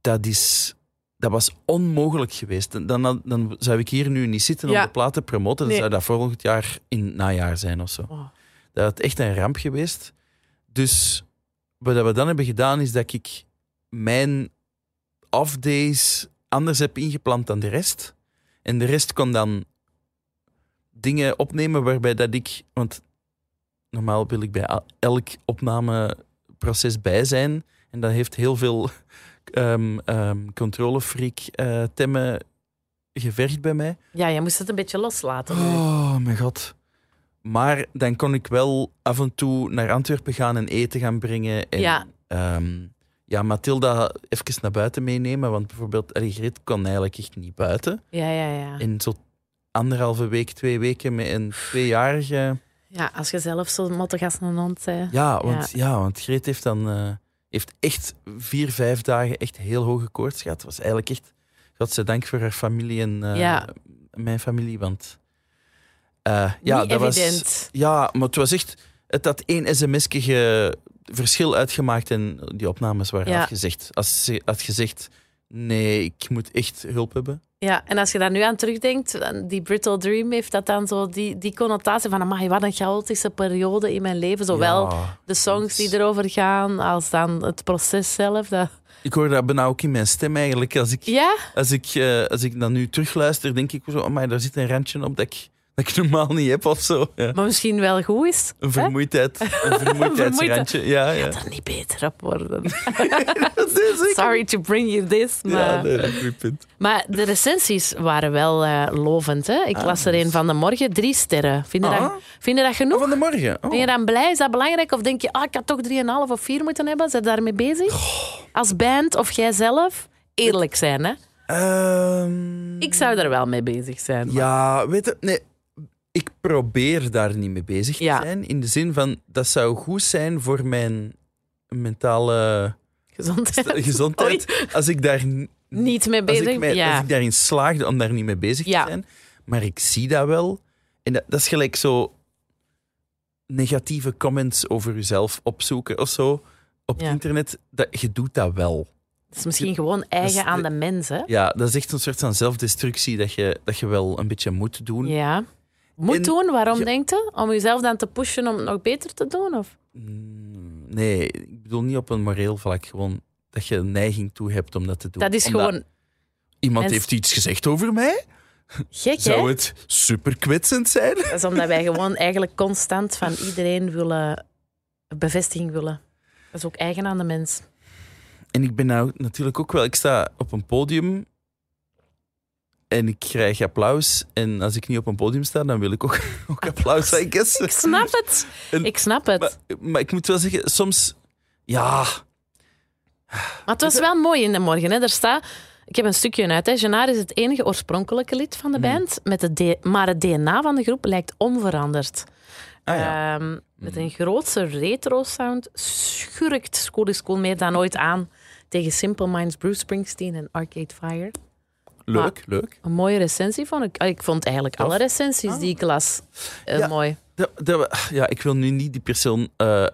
Dat, is, dat was onmogelijk geweest. Dan, dan, dan zou ik hier nu niet zitten Ja. om de plaat te promoten. Dan Nee. zou dat volgend jaar in het najaar zijn of zo. Oh. Dat had echt een ramp geweest. Dus wat we dan hebben gedaan, is dat ik mijn off-days anders heb ingepland dan de rest. En de rest kon dan dingen opnemen waarbij dat ik... Want normaal wil ik bij el- elk opnameproces bij zijn. En dat heeft heel veel (laughs) ehm ehm controlefreak eh temmen gevergd bij mij. Ja, je moest het een beetje loslaten. Oh, mijn god. Maar dan kon ik wel af en toe naar Antwerpen gaan en eten gaan brengen. En, Ja. ehm, ja, Mathilda even naar buiten meenemen. Want bijvoorbeeld, Greet kon eigenlijk echt niet buiten. Ja, ja, ja. En zo anderhalve week, twee weken met een tweejarige... Ja, als je zelf zo mottig als een hond bent. Ja, want, ja. want Greet heeft dan... eh, heeft echt vier, vijf dagen echt heel hoge koorts gehad. Het was eigenlijk echt... Godzijdank voor haar familie en eh, Ja. mijn familie, want... Eh, ja, Niet dat evident. Was, ja, maar het was echt... Het had één sms'je ge- verschil uitgemaakt en die opnames waren Ja. afgezegd. Als ze had gezegd, nee, ik moet echt hulp hebben. Ja, en als je daar nu aan terugdenkt, die Brittle Dream heeft dat dan zo die, die connotatie van, amai, wat een chaotische periode in mijn leven. Zowel Ja, de songs die erover gaan, als dan het proces zelf. Dat... Ik hoor dat bijna ook in mijn stem eigenlijk. Als ik, Ja? als ik, eh, als ik dan nu terugluister, denk ik zo, maar daar zit een randje op dat ik, dat ik normaal niet heb of zo. Ja. Maar misschien wel goed is. Een vermoeidheid, een (laughs) vermoeidheidsrandje. Ja, ja. er niet beter op worden. (laughs) Dat. Sorry to bring you this. Maar, Ja, nee, dat is punt. maar de recensies waren wel eh, lovend. Hè? Ik Ah, las er een van de morgen, drie sterren. Vind je, Ah. dat, vind je dat genoeg? Oh, van de morgen. Oh. Ben je dan blij? Is dat belangrijk? Of denk je, ah, ik had toch 3,5 of 4 moeten hebben? Zijn daarmee bezig? Als band of jij zelf? Eerlijk zijn, hè? Ehm, Ik zou er wel mee bezig zijn. maar- Ja, weet je, nee, probeer daar niet mee bezig te Ja. zijn. In de zin van, dat zou goed zijn voor mijn mentale Gezondheid. (laughs) gezondheid. Als ik daar Niet mee als bezig? mij- ja. als ik daarin slaagde om daar niet mee bezig Ja. te zijn. Maar ik zie dat wel. En dat, dat is gelijk zo negatieve comments over jezelf opzoeken of zo op het internet. Dat, je doet dat wel. Dat is misschien gewoon eigen aan de- de mens, hè? Ja, dat is echt een soort van zelfdestructie dat je, dat je wel een beetje moet doen. Ja. Moet En- doen, waarom ja. denkt je? Om jezelf dan te pushen om het nog beter te doen? Of? Mm, Nee, ik bedoel niet op een moreel vlak. Gewoon dat je een neiging toe hebt om dat te doen. Dat is Omdat gewoon Iemand mens- heeft iets gezegd over mij. gek, hè? Zou het super kwetsend zijn? Dat is omdat wij gewoon (laughs) eigenlijk constant van iedereen willen bevestiging willen. Dat is ook eigen aan de mens. En ik ben nou natuurlijk ook wel... Ik sta op een podium en ik krijg applaus. En als ik niet op een podium sta, dan wil ik ook, (laughs) ook applaus, I guess. Ik snap het. En- Ik snap het. Maar, maar ik moet wel zeggen, soms... Ja, Maar het was wel mooi in de morgen. Hè. Er staat, ik heb een stukje uit. Hè. Genaar is het enige oorspronkelijke lid van de Hmm. band. Met het maar het DNA van de groep lijkt onveranderd. ah, ja. Hmm. Ehm, met een grootse retro-sound schurkt School is Cool meer dan ooit aan tegen Simple Minds, Bruce Springsteen en Arcade Fire. Leuk, leuk. Een mooie recensie vond ik. Ah, Ik vond eigenlijk Tof. alle recensies die ik las eh, Ja. mooi. Ja, ik wil nu niet die persoon eh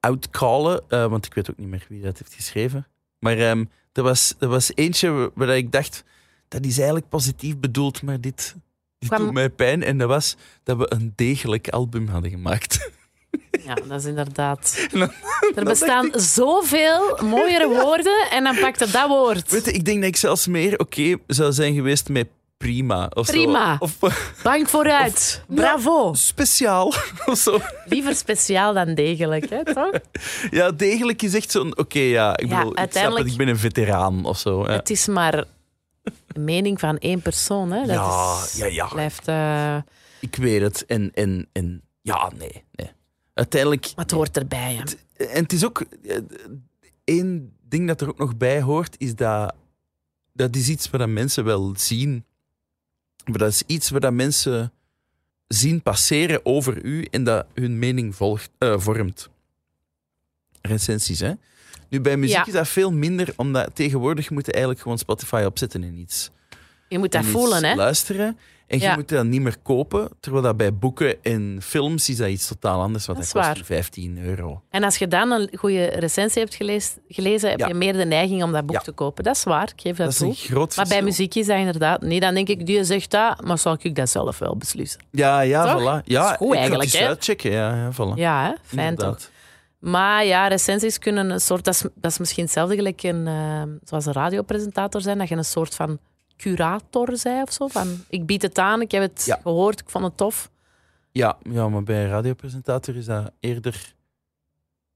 outcallen, want ik weet ook niet meer wie dat heeft geschreven. Maar ehm er, was, er was eentje waar ik dacht, dat is eigenlijk positief bedoeld, maar dit, dit Kwam- doet mij pijn. En dat was dat we een degelijk album hadden gemaakt. (laughs) Ja, dat is inderdaad. Er (laughs) bestaan zoveel mooiere woorden en dan pakte dat woord. Weet je, ik denk dat ik zelfs meer oké zou zijn geweest met prima. Of zo. Prima. Of eh, Bank vooruit. Bravo. speciaal. (laughs) Of zo. Liever speciaal dan degelijk, hè, toch? Ja, degelijk is echt zo'n... Oké, ja, ik Ja, bedoel, ik, uiteindelijk- het, ik ben een veteraan of zo. Ja, Het is maar een mening van één persoon. Hè. Dat ja, is, ja, ja. blijft... eh, Ik weet het. En, en, en ja, nee, nee. Uiteindelijk... het hoort erbij. Hè. En het is ook... eh, Één ding dat er ook nog bij hoort, is dat... Dat is iets wat mensen wel zien. Maar dat is iets wat dat mensen zien passeren over u en dat hun mening volgt, eh, vormt. Recensies, hè? Nu, bij muziek Ja. is dat veel minder, omdat tegenwoordig moet je eigenlijk gewoon Spotify opzetten en iets Je moet dat voelen, hè? luisteren. En je Ja. moet dat niet meer kopen. Terwijl dat bij boeken en films is dat iets totaal anders. Want Dat dat, is kost waar. 15 euro. En als je dan een goede recensie hebt gelezen, gelezen heb Ja. je meer de neiging om dat boek Ja. te kopen. Dat is waar, ik geef dat, Dat is toe. een groot Maar bij muziek is dat inderdaad... Nee, dan denk ik, die zegt dat, maar zal ik dat zelf wel beslissen. Ja, ja, Toch? voilà. Ja, Dat is goed ik ga eigenlijk, hè? uitchecken. Ja, ja, voilà. Ja, hè? fijn toch? Inderdaad. Maar ja, recensies kunnen een soort... Dat is, dat is misschien hetzelfde gelijk een, eh, zoals een radiopresentator zijn, dat je een soort van curator zei of zo. Van, ik bied het aan, ik heb het Ja. gehoord, ik vond het tof. Ja, ja, maar bij een radiopresentator is dat eerder...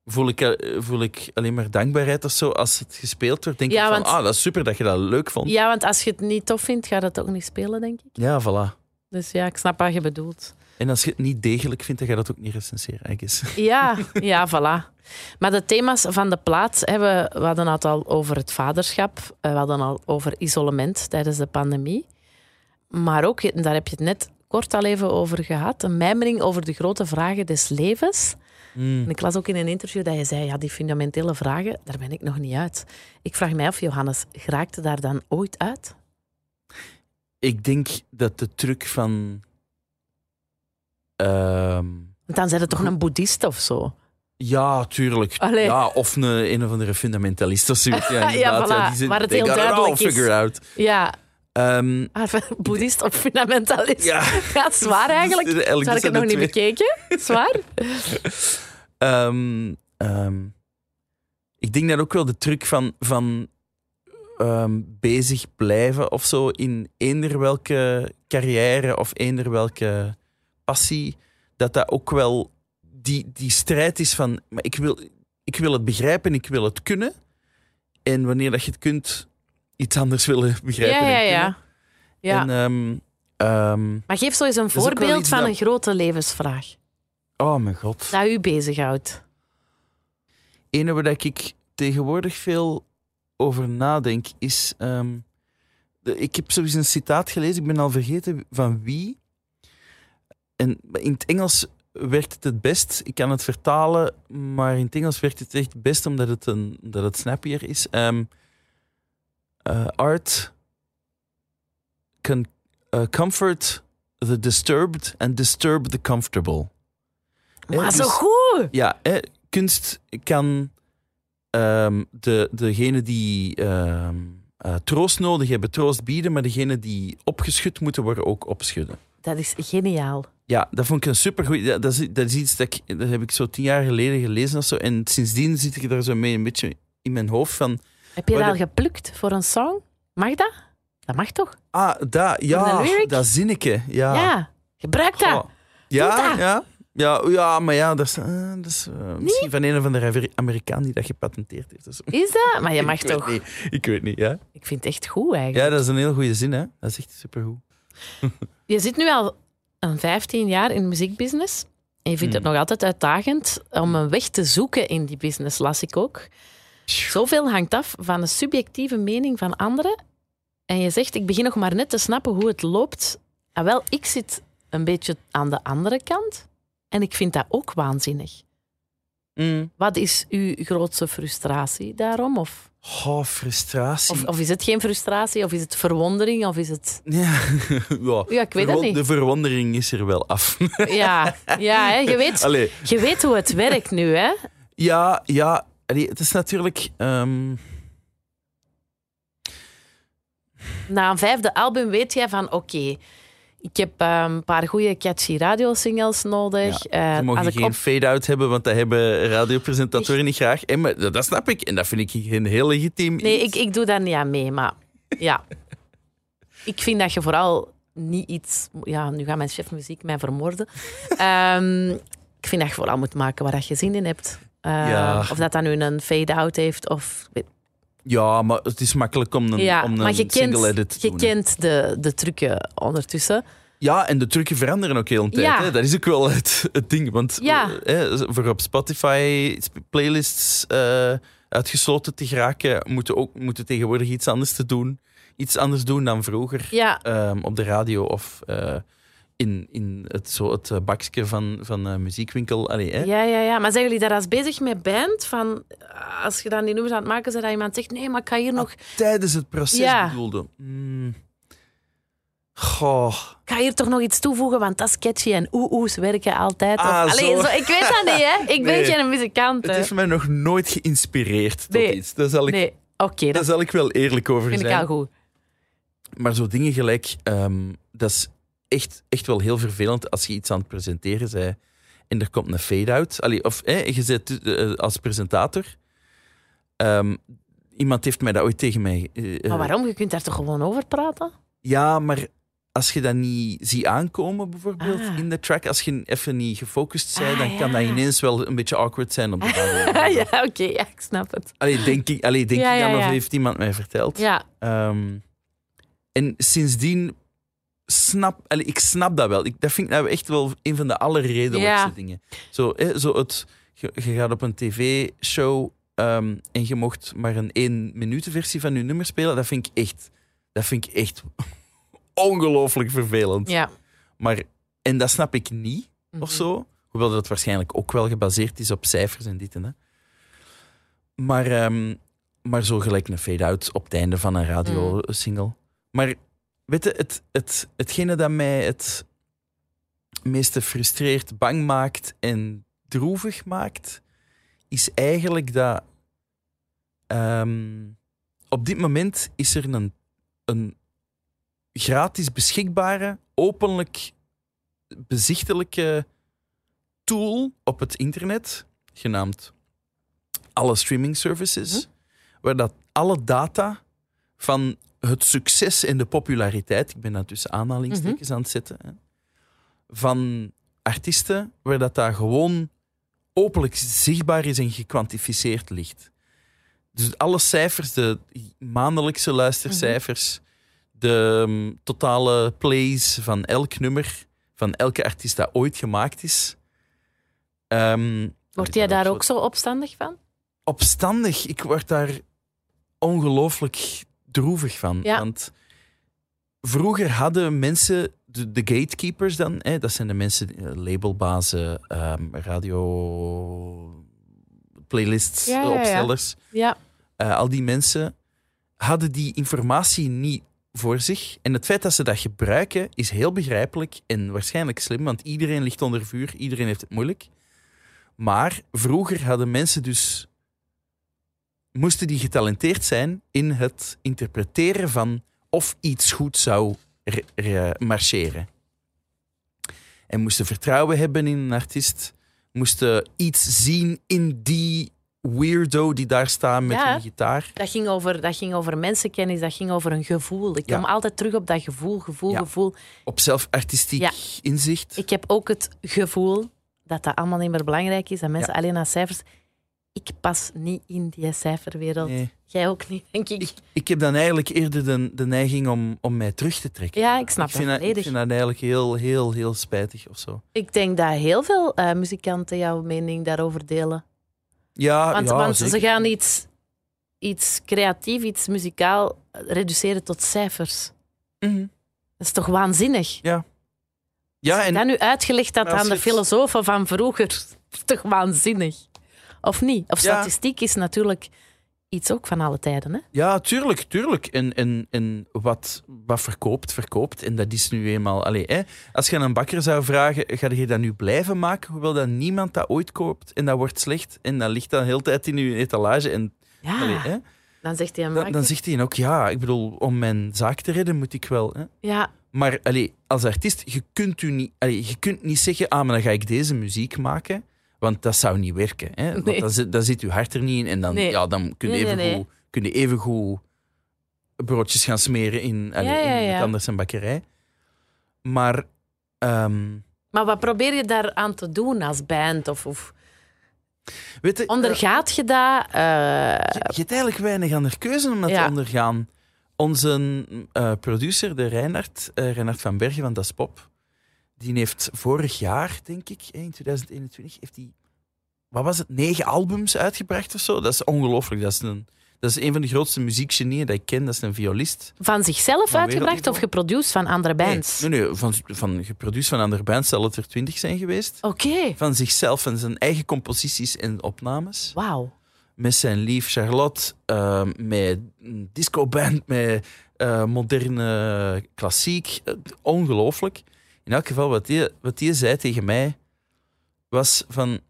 Voel ik, eh, voel ik alleen maar dankbaarheid of zo. Als het gespeeld wordt, denk Ja, ik van... want- Ah, dat is super dat je dat leuk vond. Ja, want als je het niet tof vindt, ga je dat ook niet spelen, denk ik. Ja, voilà. Dus ja, ik snap wat je bedoelt. En als je het niet degelijk vindt, dan ga je dat ook niet recenseren, guess. Ja, (laughs) ja, voilà. Maar de thema's van de plaat, hè, we, hadden het al over het vaderschap, eh, we hadden al over isolement tijdens de pandemie. Maar ook, en daar heb je het net kort al even over gehad, een mijmering over de grote vragen des levens. Mm. En ik las ook in een interview dat je zei, ja, die fundamentele vragen, daar ben ik nog niet uit. Ik vraag mij af, Johannes, geraakte daar dan ooit uit? Ik denk dat de truc van Want dan zijn het toch een boeddhist of zo? Ja, tuurlijk. Allee. Ja, of een, een of andere fundamentalist of zoiets. (laughs) Ja, Ja, inderdaad. voilà, die zijn- waar het heel duidelijk is. out. Ja, ah, (laughs) boeddhist of fundamentalist. ja. (laughs) Ja, zwaar eigenlijk. Eigenlijk Zou ik het nog niet bekeken? Zwaar? Ehm, ehm, ik denk dat ook wel de truc van, van bezig blijven of zo in eender welke carrière of eender welke passie, dat dat ook wel die, die strijd is van, maar ik wil, ik wil het begrijpen, ik wil het kunnen. En wanneer dat je het kunt, iets anders willen (laughs) begrijpen. Ja, ja, en ja. En, ehm, ehm, Maar geef zo eens een voorbeeld van dat- een grote levensvraag. oh mijn god. Dat u bezighoudt. ene waar dat ik tegenwoordig veel over nadenk is. ehm, de- ik heb sowieso een citaat gelezen, ik ben al vergeten van wie. En in het Engels werkt het het best. Ik kan het vertalen, maar in het Engels werkt het echt het best omdat het, een, omdat het snappier is. Eh, art can uh, comfort the disturbed and disturb the comfortable. Hè, Maar zo dus- goed! ja, hè, kunst kan ehm, de, degene die ehm, eh, troost nodig hebben, troost bieden, maar degene die opgeschud moeten worden, ook opschudden. Dat is geniaal. Ja, dat vond ik een supergoed. Dat, dat, is, dat is iets dat, ik, dat heb ik zo tien jaar geleden gelezen of zo. En sindsdien zit ik daar zo mee een beetje in mijn hoofd van. Heb je de- al geplukt voor een song? Mag dat? Dat mag toch? Ah, dat, ja, dat zinneke. Ja, Ja. Gebruik dat. Goh. Ja, dat. ja. Ja, ja, maar ja, dat is, eh, dat is eh, misschien van een of andere Amer- Amerikaan die dat gepatenteerd heeft. Is dat? Maar je (laughs) mag ik weet toch... Niet. Ik weet niet, ja. Ik vind het echt goed eigenlijk. Ja, dat is een heel goede zin, hè. Dat is echt supergoed. (laughs) Je zit nu al een 15 jaar in de muziekbusiness. En je vindt het Hmm. nog altijd uitdagend om een weg te zoeken in die business, las ik ook. Zoveel hangt af van de subjectieve mening van anderen. En je zegt, ik begin nog maar net te snappen hoe het loopt. Ah, wel, ik zit een beetje aan de andere kant. En ik vind dat ook waanzinnig. Mm. Wat is uw grootste frustratie daarom? Of, Oh, frustratie. of, of is het geen frustratie? Of is het verwondering? Of is het... Ja, (laughs) ja. Ja, ik weet het niet. De verwondering is er wel af. (laughs) Ja, ja hè, je, weet, Allee, je weet hoe het werkt nu, hè? ja, ja. Allee, het is natuurlijk... ehm, Na een vijfde album weet jij van, oké, ik heb eh, een paar goede catchy radiosingles nodig. Ze Eh, mogen als geen op- fade-out hebben, want dat hebben radiopresentatoren niet graag. En, maar, dat, snap ik. En dat vind ik een heel legitiem Nee, iets. ik, ik doe daar niet aan mee, maar ja. (laughs) ik vind dat je vooral niet iets... Ja, nu gaat mijn chef muziek mij vermoorden. (laughs) Ehm, ik vind dat je vooral moet maken waar dat je zin in hebt. Eh, Ja. Of dat dan nu een fade-out heeft of... Ja, maar het is makkelijk om een, ja, om een je single edit te je doen. hè. kent de, de trucken ondertussen. Ja, en de trucken veranderen ook heel een tijd. Ja. Hè? Dat is ook wel het, het ding. Want Ja. eh, hè, voor op Spotify sp- playlists eh, uitgesloten te geraken, moeten ook moeten tegenwoordig iets anders te doen. Iets anders doen dan vroeger Ja, ehm, op de radio of eh, in, in het, zo het eh, bakje van, van eh, muziekwinkel. Allee, hè? Ja, ja, ja. Maar zijn jullie daar als bezig met band? Van, als je dan die nummers aan het maken bent, dat iemand zegt, nee, maar ik ga hier nog... Tijdens het proces Ja. bedoelde. Hmm. Goh. Ik ga hier toch nog iets toevoegen, want dat is catchy en oeh-oeh's werken altijd. Ah, Allee, zo. zo, ik weet dat niet, hè. Ik (laughs) ben Nee. geen muzikant. Het heeft mij nog nooit geïnspireerd tot Nee. iets. Daar zal ik, Nee, oké, daar dat zal ik wel eerlijk over vind ik zijn. al goed. Maar zo dingen gelijk, ehm, dat is echt, echt wel heel vervelend als je iets aan het presenteren bent en er komt een fade-out. Of hè, je zit eh, als presentator. Ehm, iemand heeft mij dat ooit tegen mij... eh, Maar waarom? Je kunt daar toch gewoon over praten? Ja, maar als je dat niet ziet aankomen, bijvoorbeeld, Ah. in de track, als je even niet gefocust bent, Ah, dan kan dat ineens wel een beetje awkward zijn op de (laughs) radio. ja, oké, ja, ik snap het. Allee, denk ik, allee, denk Ja, ik dan, of heeft iemand mij verteld? Ja, Ehm, en sindsdien snap allee, ik snap dat wel. Ik, dat vind ik nou echt wel een van de allerredelijkste Ja. dingen. Zo, hè, zo het, je, je gaat op een tv-show ehm, en je mocht maar een één minuten versie van je nummer spelen. Dat vind ik echt, dat vind ik echt (laughs) ongelooflijk vervelend. ja. Maar, en dat snap ik niet of Mhm. zo. Hoewel dat waarschijnlijk ook wel gebaseerd is op cijfers en dit en dat. Maar, ehm, maar zo gelijk een fade-out op het einde van een radiosingle. Maar weet je, het, het, hetgene dat mij het meeste frustreert, bang maakt en droevig maakt, is eigenlijk dat ehm, op dit moment is er een, een gratis beschikbare, openlijk bezichtelijke tool op het internet, genaamd alle streaming services, waar dat alle data van het succes en de populariteit, ik ben dat tussen aanhalingstekens aan het zetten, hè, van artiesten, waar dat daar gewoon openlijk zichtbaar is en gekwantificeerd ligt. Dus alle cijfers, de maandelijkse luistercijfers, de um, totale plays van elk nummer, van elke artiest dat ooit gemaakt is. Um, Word jij daar ook zo opstandig van? Opstandig? Ik word daar ongelooflijk droevig van. Ja. Want vroeger hadden mensen, de, de gatekeepers dan, hè, dat zijn de mensen, eh, labelbazen, um, radio, playlists, Ja, ja, ja. opstellers. Ja. Uh, al die mensen hadden die informatie niet voor zich. En het feit dat ze dat gebruiken is heel begrijpelijk en waarschijnlijk slim, want iedereen ligt onder vuur, iedereen heeft het moeilijk. Maar vroeger hadden mensen dus. Moesten die getalenteerd zijn in het interpreteren van of iets goed zou re- re- marcheren. En moesten vertrouwen hebben in een artiest, moesten iets zien in die weirdo die daar staat met Ja. een gitaar. Dat ging, over, dat ging over mensenkennis, dat ging over een gevoel. Ik Ja. kom altijd terug op dat gevoel, gevoel, Ja. gevoel. Op zelf artistiek Ja. inzicht. Ik heb ook het gevoel dat dat allemaal niet meer belangrijk is, dat mensen alleen naar cijfers... Ik pas niet in die cijferwereld. Nee. Jij ook niet, denk ik. Ik, ik heb dan eigenlijk eerder de, de neiging om, om mij terug te trekken. Ja, ik snap ik vind dat dat, ik vind dat eigenlijk heel, heel, heel spijtig of zo. Ik denk dat heel veel eh, muzikanten jouw mening daarover delen. Ja, Want, ja, want ze gaan iets, iets creatief, iets muzikaal reduceren tot cijfers. Mhm. Dat is toch waanzinnig? Ja, en dat nu uitgelegd als aan de filosofen van vroeger. Dat is (laughs) toch waanzinnig? Of niet? Of statistiek is natuurlijk iets ook van alle tijden. Hè? Ja, tuurlijk, tuurlijk. En, en, en wat, wat verkoopt, verkoopt. En dat is nu eenmaal... Allee, hè, als je aan een bakker zou vragen, ga je dat nu blijven maken, hoewel dat niemand dat ooit koopt en dat wordt slecht en dat ligt dan de hele tijd in je etalage en... Ja, hè, dan zegt hij dan, dan zegt hij ook, ja, ik bedoel, om mijn zaak te redden moet ik wel... Hè. Ja, Maar allee, als artiest, je kunt, u niet, je kunt niet zeggen, ah, maar dan ga ik deze muziek maken. Want dat zou niet werken. Hè? Want Nee. dan, zit, dan zit je hart er niet in. En dan, Nee. ja, dan kun je even, nee. Goed, kun je even goed broodjes gaan smeren in, Ja, in ja. anders een bakkerij. Maar ehm, maar wat probeer je daaraan te doen als band? Of, of weet je, ondergaat je dat? Eh, Je, je hebt eigenlijk weinig andere keuze om dat te ondergaan. Onze eh, producer, de Reinhard, eh Reinhard van Bergen van Das Pop, die heeft vorig jaar, denk ik, in 2021, heeft hij, wat was het, negen albums uitgebracht of zo. Dat is ongelooflijk. Dat is een, dat is een van de grootste muziekgenieën dat ik ken. Dat is een violist. van zichzelf Van uitgebracht of geproduceerd van andere bands? Nee, nee, nee, van, van geproduceerd van andere bands zal het er twintig zijn geweest. Oké, Van zichzelf, van zijn eigen composities en opnames. wauw. met zijn lief Charlotte, eh, met een discoband, met eh, moderne klassiek. Eh, ongelooflijk. In elk geval, wat die, wat die zei tegen mij, was van...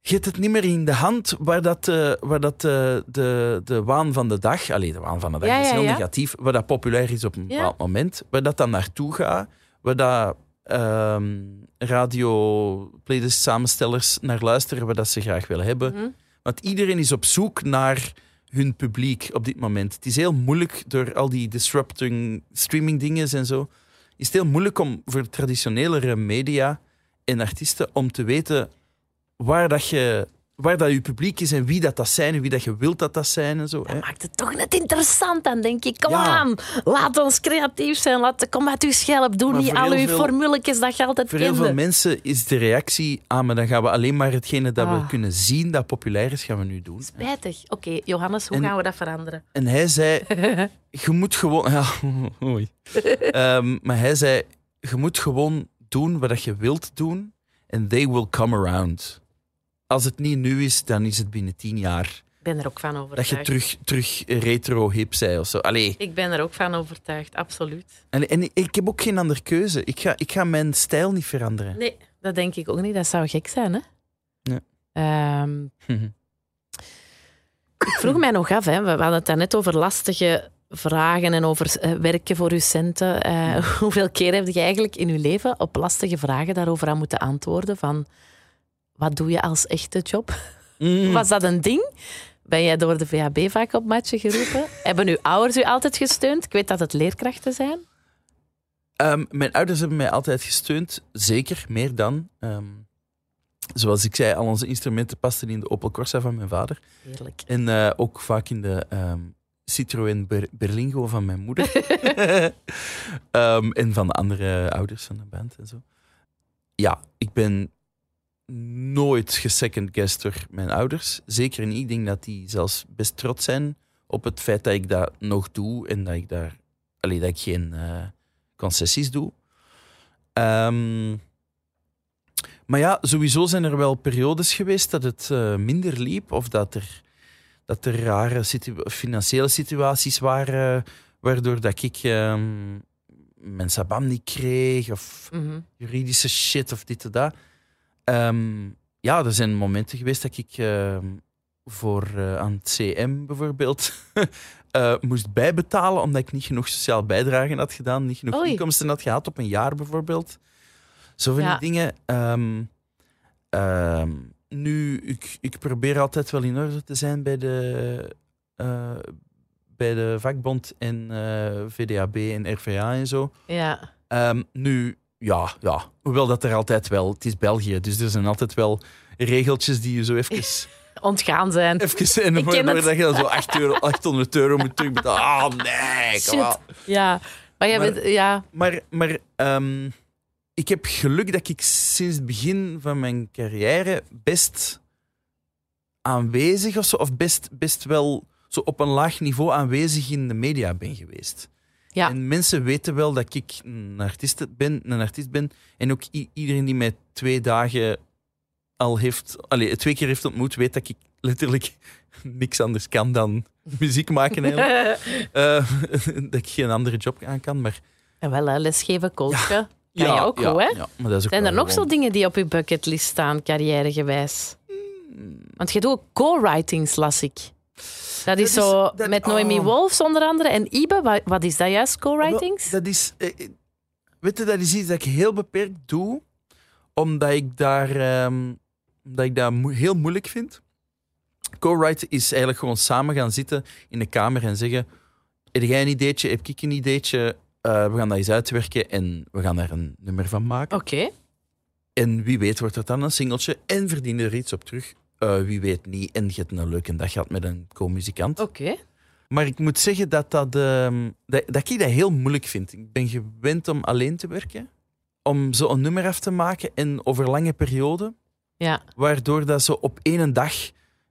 Je hebt het niet meer in de hand waar dat, eh, waar dat eh, de, de waan van de dag... Allee, de waan van de dag Ja, is heel ja. negatief. Waar dat populair is op een bepaald moment. Waar dat dan naartoe gaat. Waar dat ehm, radio playlist samenstellers naar luisteren. Waar dat ze graag willen hebben. Mhm. Want iedereen is op zoek naar hun publiek op dit moment. Het is heel moeilijk door al die disrupting streaming dingen en zo. Is het heel moeilijk om voor traditionelere media en artiesten om te weten waar dat je waar dat je publiek is en wie dat, dat zijn en wie dat je wilt dat dat zijn en zo. Hè. Dat maakt het toch net interessant. Dan denk ik, kom Ja. aan, laat ons creatief zijn. Laat, kom uit uw schelp. Doe Maar niet al uw formuletjes dat je altijd Voor heel kende. veel mensen is de reactie, ah, maar dan gaan we alleen maar hetgene dat we Ah. kunnen zien dat populair is, gaan we nu doen. Spijtig. Oké, Johannes, hoe En- gaan we dat veranderen? En hij zei, (laughs) je moet gewoon... Ja, (laughs) oei. Ehm, maar hij zei, je moet gewoon doen wat je wilt doen en they will come around. Als het niet nu is, dan is het binnen tien jaar. ben er ook van Dat overtuigd. je terug, terug retro hip zei of zo. Allee. Ik ben er ook van overtuigd, absoluut. En, en ik heb ook geen andere keuze. Ik ga, ik ga mijn stijl niet veranderen. Nee, dat denk ik ook niet. Dat zou gek zijn, hè? Ehm, ik vroeg mij nog af, hè. we hadden het net over lastige vragen en over eh, werken voor uw centen. Eh, (laughs) hoeveel keer heb je eigenlijk in uw leven op lastige vragen daarover aan moeten antwoorden? Van, wat doe je als echte job? Mm. Was dat een ding? Ben jij door de VHB vaak op matje geroepen? (laughs) Hebben uw ouders u altijd gesteund? Ik weet dat het leerkrachten zijn. Ehm, mijn ouders hebben mij altijd gesteund, zeker, meer dan. Ehm, zoals ik zei, al onze instrumenten pasten in de Opel Corsa van mijn vader. Heerlijk. En eh, ook vaak in de ehm, Citroën Ber- Berlingo van mijn moeder. (laughs) En van de andere ouders van de band en zo. Ja, ik ben nooit gesecond guessed door mijn ouders. Zeker niet. Ik denk dat die zelfs best trots zijn op het feit dat ik dat nog doe en dat ik daar allee, dat ik geen eh, concessies doe. Ehm, maar ja, sowieso zijn er wel periodes geweest dat het eh, minder liep of dat er, dat er rare situ- financiële situaties waren waardoor dat ik ehm, mijn sabam niet kreeg of Mhm. juridische shit of dit en dat. Ehm, ja, er zijn momenten geweest dat ik ehm, voor eh, aan het CM bijvoorbeeld (laughs) eh, moest bijbetalen omdat ik niet genoeg sociaal bijdragen had gedaan, niet genoeg Oei. inkomsten had gehad op een jaar bijvoorbeeld. Zo van Ja. die dingen. Ehm, nu, ik, ik probeer altijd wel in orde te zijn bij de, eh, bij de vakbond en VDAB en RVA en zo. Ja. Nu, ja, ja, hoewel dat er altijd wel... Het is België, dus er zijn altijd wel regeltjes die je zo even... (laughs) Ontgaan zijn. even en Ik ken waardoor het. dat je dan zo 8 euro, (laughs) 800 euro moet terugbetalen. Ah, nee, kom Shit. op. Ja. Maar jij bent... Ja. Maar, maar ehm, ik heb geluk dat ik sinds het begin van mijn carrière best aanwezig of zo, of best, best wel zo op een laag niveau aanwezig in de media ben geweest. Ja. En mensen weten wel dat ik een artiest ben, een artiest ben. En ook iedereen die mij twee dagen al heeft, allee, twee keer heeft ontmoet, weet dat ik letterlijk (laughs) niks anders kan dan (laughs) muziek maken. Eigenlijk. (laughs) Eh, dat ik geen andere job aan kan. Maar En wel, hè, lesgeven, coachen. Kan je ook ja, hè? ja, maar dat is ook Zijn er nog zo dingen die op je bucketlist staan, carrièregewijs? Hmm. Want je doet ook co-writings, las ik. Dat is zo dat- met Noemi oh. Wolfs onder andere en Ibe. Wat, wat is dat juist, co-writings? Dat is, eh, eh, weet je, dat is iets dat ik heel beperkt doe, omdat ik daar, ehm, omdat ik dat mo- heel moeilijk vind. Co-write is eigenlijk gewoon samen gaan zitten in de kamer en zeggen: Heb jij een ideetje? Heb ik een ideetje? Eh, we gaan dat eens uitwerken en we gaan daar een nummer van maken. Oké. En wie weet wordt het dan een singeltje en verdien er iets op terug. Eh, wie weet niet. En je hebt een leuke dag gehad met een co-muzikant. Oké. Maar ik moet zeggen dat, dat, ehm, dat, dat ik dat heel moeilijk vind. Ik ben gewend om alleen te werken. Om zo een nummer af te maken en over lange perioden. Ja. Waardoor dat zo op één dag...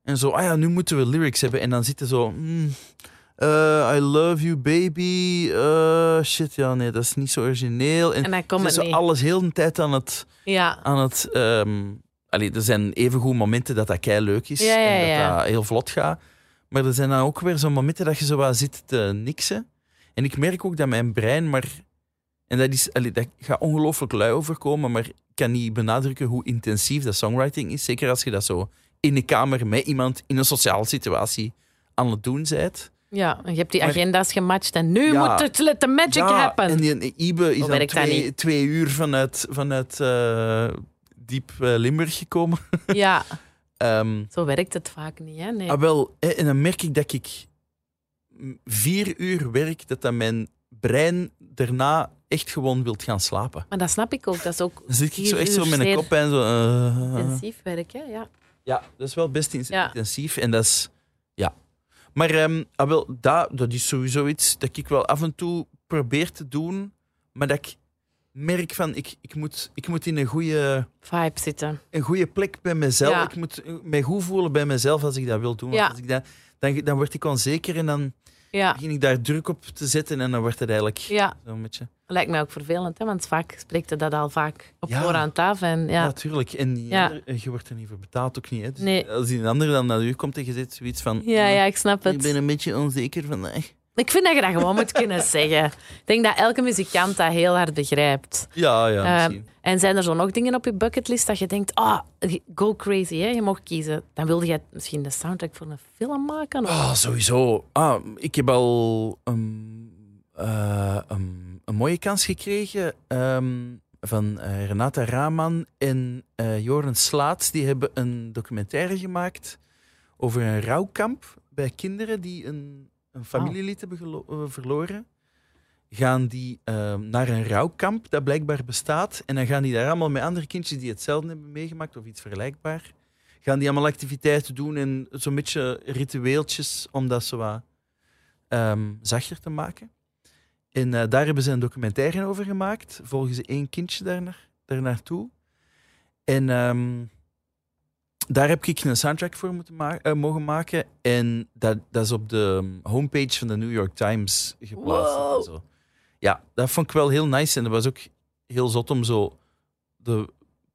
En zo, ah ja, nu moeten we lyrics hebben. En dan zitten zo... mm, eh, I love you, baby. Eh, shit, ja, nee, dat is niet zo origineel. En, En dan komt zo niet. alles heel de tijd aan het... Ja. Aan het ehm, allee, er zijn evengoed momenten dat dat kei leuk is. Ja, ja, en dat dat heel vlot gaat. Maar er zijn dan ook weer zo'n momenten dat je zo wat zit te niksen. En ik merk ook dat mijn brein maar... En dat, is, allee, dat gaat ongelooflijk lui overkomen, maar ik kan niet benadrukken hoe intensief dat songwriting is. Zeker als je dat zo in de kamer met iemand in een sociale situatie aan het doen bent. ja. En je hebt die Maar- agenda's gematcht en nu Ja. moet het let the magic ja, happen. en die Ibe is dan twee uur vanuit, vanuit eh, diep eh, Limburg gekomen. (laughs) Ja. Ehm, Zo werkt het vaak niet, hè? Nee. Ah, wel, hè, en dan merk ik dat ik vier uur werk, dat dat mijn brein daarna echt gewoon wilt gaan slapen. Maar dat snap ik ook. Dat is ook Dan zit ik zo echt zo met een kop en zo. eh, intensief werk, hè? Ja. ja, dat is wel best Ja. intensief. En dat is, ja. Maar ehm, ah, wel, dat, dat is sowieso iets dat ik wel af en toe probeer te doen, maar dat ik merk van, ik, ik, moet, ik moet in een goede, Vibe zitten. een goede plek bij mezelf. Ja. Ik moet mij goed voelen bij mezelf als ik dat wil doen. Ja. Als ik dat, dan, dan word ik onzeker en dan Ja, begin ik daar druk op te zetten en dan wordt het eigenlijk ja. zo'n beetje... lijkt mij ook vervelend, hè? want vaak spreekt je dat al vaak op Ja. voorhand af. En, Ja, ja. natuurlijk. En andere- je wordt er niet voor betaald, ook niet. Hè. Dus Nee. Als die ander dan naar u komt en je zit zoiets van... Ja, ja, ik snap Ik het. ben een beetje onzeker vandaag. Ik vind dat je dat gewoon moet kunnen (laughs) zeggen. Ik denk dat elke muzikant dat heel hard begrijpt. Ja, ja, Eh, en zijn er zo nog dingen op je bucketlist dat je denkt, ah, go crazy, hè? je mag kiezen. Dan wilde je misschien de soundtrack voor een film maken? Of... Ah, sowieso. Ah, ik heb al een, eh, een, een mooie kans gekregen ehm, van eh, Renata Raman en Joren Slaats. Die hebben een documentaire gemaakt over een rouwkamp bij kinderen die een, een familielid hebben eh, verloren. Gaan die ehm, naar een rouwkamp dat blijkbaar bestaat. En dan gaan die daar allemaal met andere kindjes die hetzelfde hebben meegemaakt of iets vergelijkbaar gaan die allemaal activiteiten doen en zo'n beetje ritueeltjes om dat zo wat ehm, zachter te maken. En eh, daar hebben ze een documentaire over gemaakt. Volgen ze één kindje daar, naar, daar naartoe. En ehm, daar heb ik een soundtrack voor moeten ma- eh, mogen maken. En dat, dat is op de homepage van de New York Times geplaatst. Wow. en zo. Ja, dat vond ik wel heel nice. En dat was ook heel zot om zo de,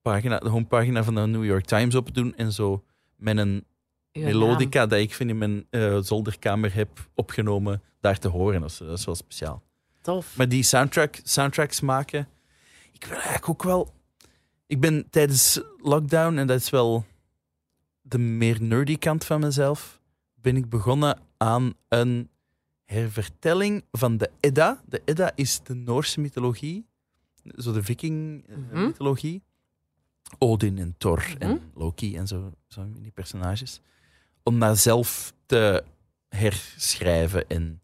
pagina, de homepagina van de New York Times op te doen. En zo met een Uw melodica dat ik vind in mijn eh, zolderkamer heb opgenomen, daar te horen. Dat is, dat is wel speciaal. Tof. Maar die soundtrack, soundtracks maken, ik wil eigenlijk ook wel. Ik ben tijdens lockdown, en dat is wel de meer nerdy kant van mezelf, ben ik begonnen aan een hervertelling van de Edda. De Edda is de Noorse mythologie, zo de Mhm. viking-mythologie. Odin en Thor Mhm. en Loki en zo, zo die personages. Om dat zelf te herschrijven en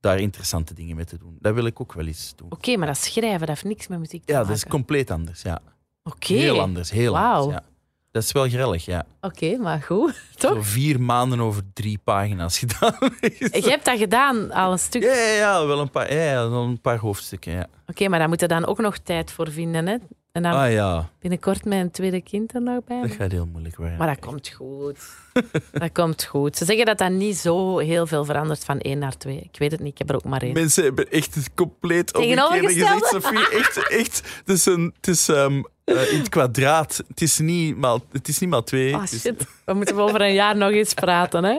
daar interessante dingen mee te doen. Dat wil ik ook wel eens doen. Oké, maar dat schrijven, dat heeft niks met muziek te Ja, maken. dat is compleet anders. Ja. Oké, Heel anders, heel Wauw. anders. Ja. Dat is wel grellig, ja. Oké, maar goed. (laughs) Toch? Zo vier maanden over drie pagina's (laughs) gedaan. Je hebt dat gedaan, al een stuk. ja, ja, ja, wel een paar, ja, een paar hoofdstukken, ja. Oké, maar daar moet je dan ook nog tijd voor vinden. Hè? En dan Ah ja, binnenkort een tweede kind er nog bij. dat gaat heel moeilijk worden. Maar dat komt goed. (laughs) dat komt goed. Ze zeggen dat dat niet zo heel veel verandert van één naar twee. Ik weet het niet, ik heb er ook maar één. Mensen hebben echt het compleet omgekeerde gezegd, Sophie. Echt, echt. Het is, een, het is ehm, eh, in het kwadraat. Het is niet maal, het is niet maal twee. Ah, is- shit. We moeten over een jaar nog eens praten. Hè?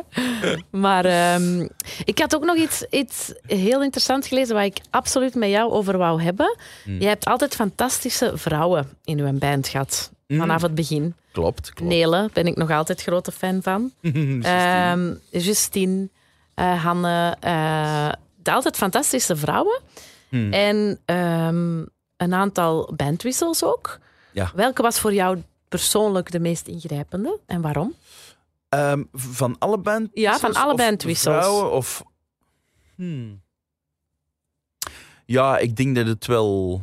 Maar ehm, ik had ook nog iets, iets heel interessants gelezen waar ik absoluut met jou over wou hebben. Hmm. Je hebt altijd fantastische vrouwen in uw band gehad. Mm. Vanaf het begin. Klopt, klopt. Nele ben ik nog altijd grote fan van. (laughs) Justine. Ehm, Justine, eh, Hanne. eh, altijd fantastische vrouwen. Hmm. En ehm, een aantal bandwissels ook. Ja. Welke was voor jou persoonlijk de meest ingrijpende en waarom? Ehm, van alle band Ja, van alle bandwissels. Vrouwen of. Hmm. Ja, ik denk dat het wel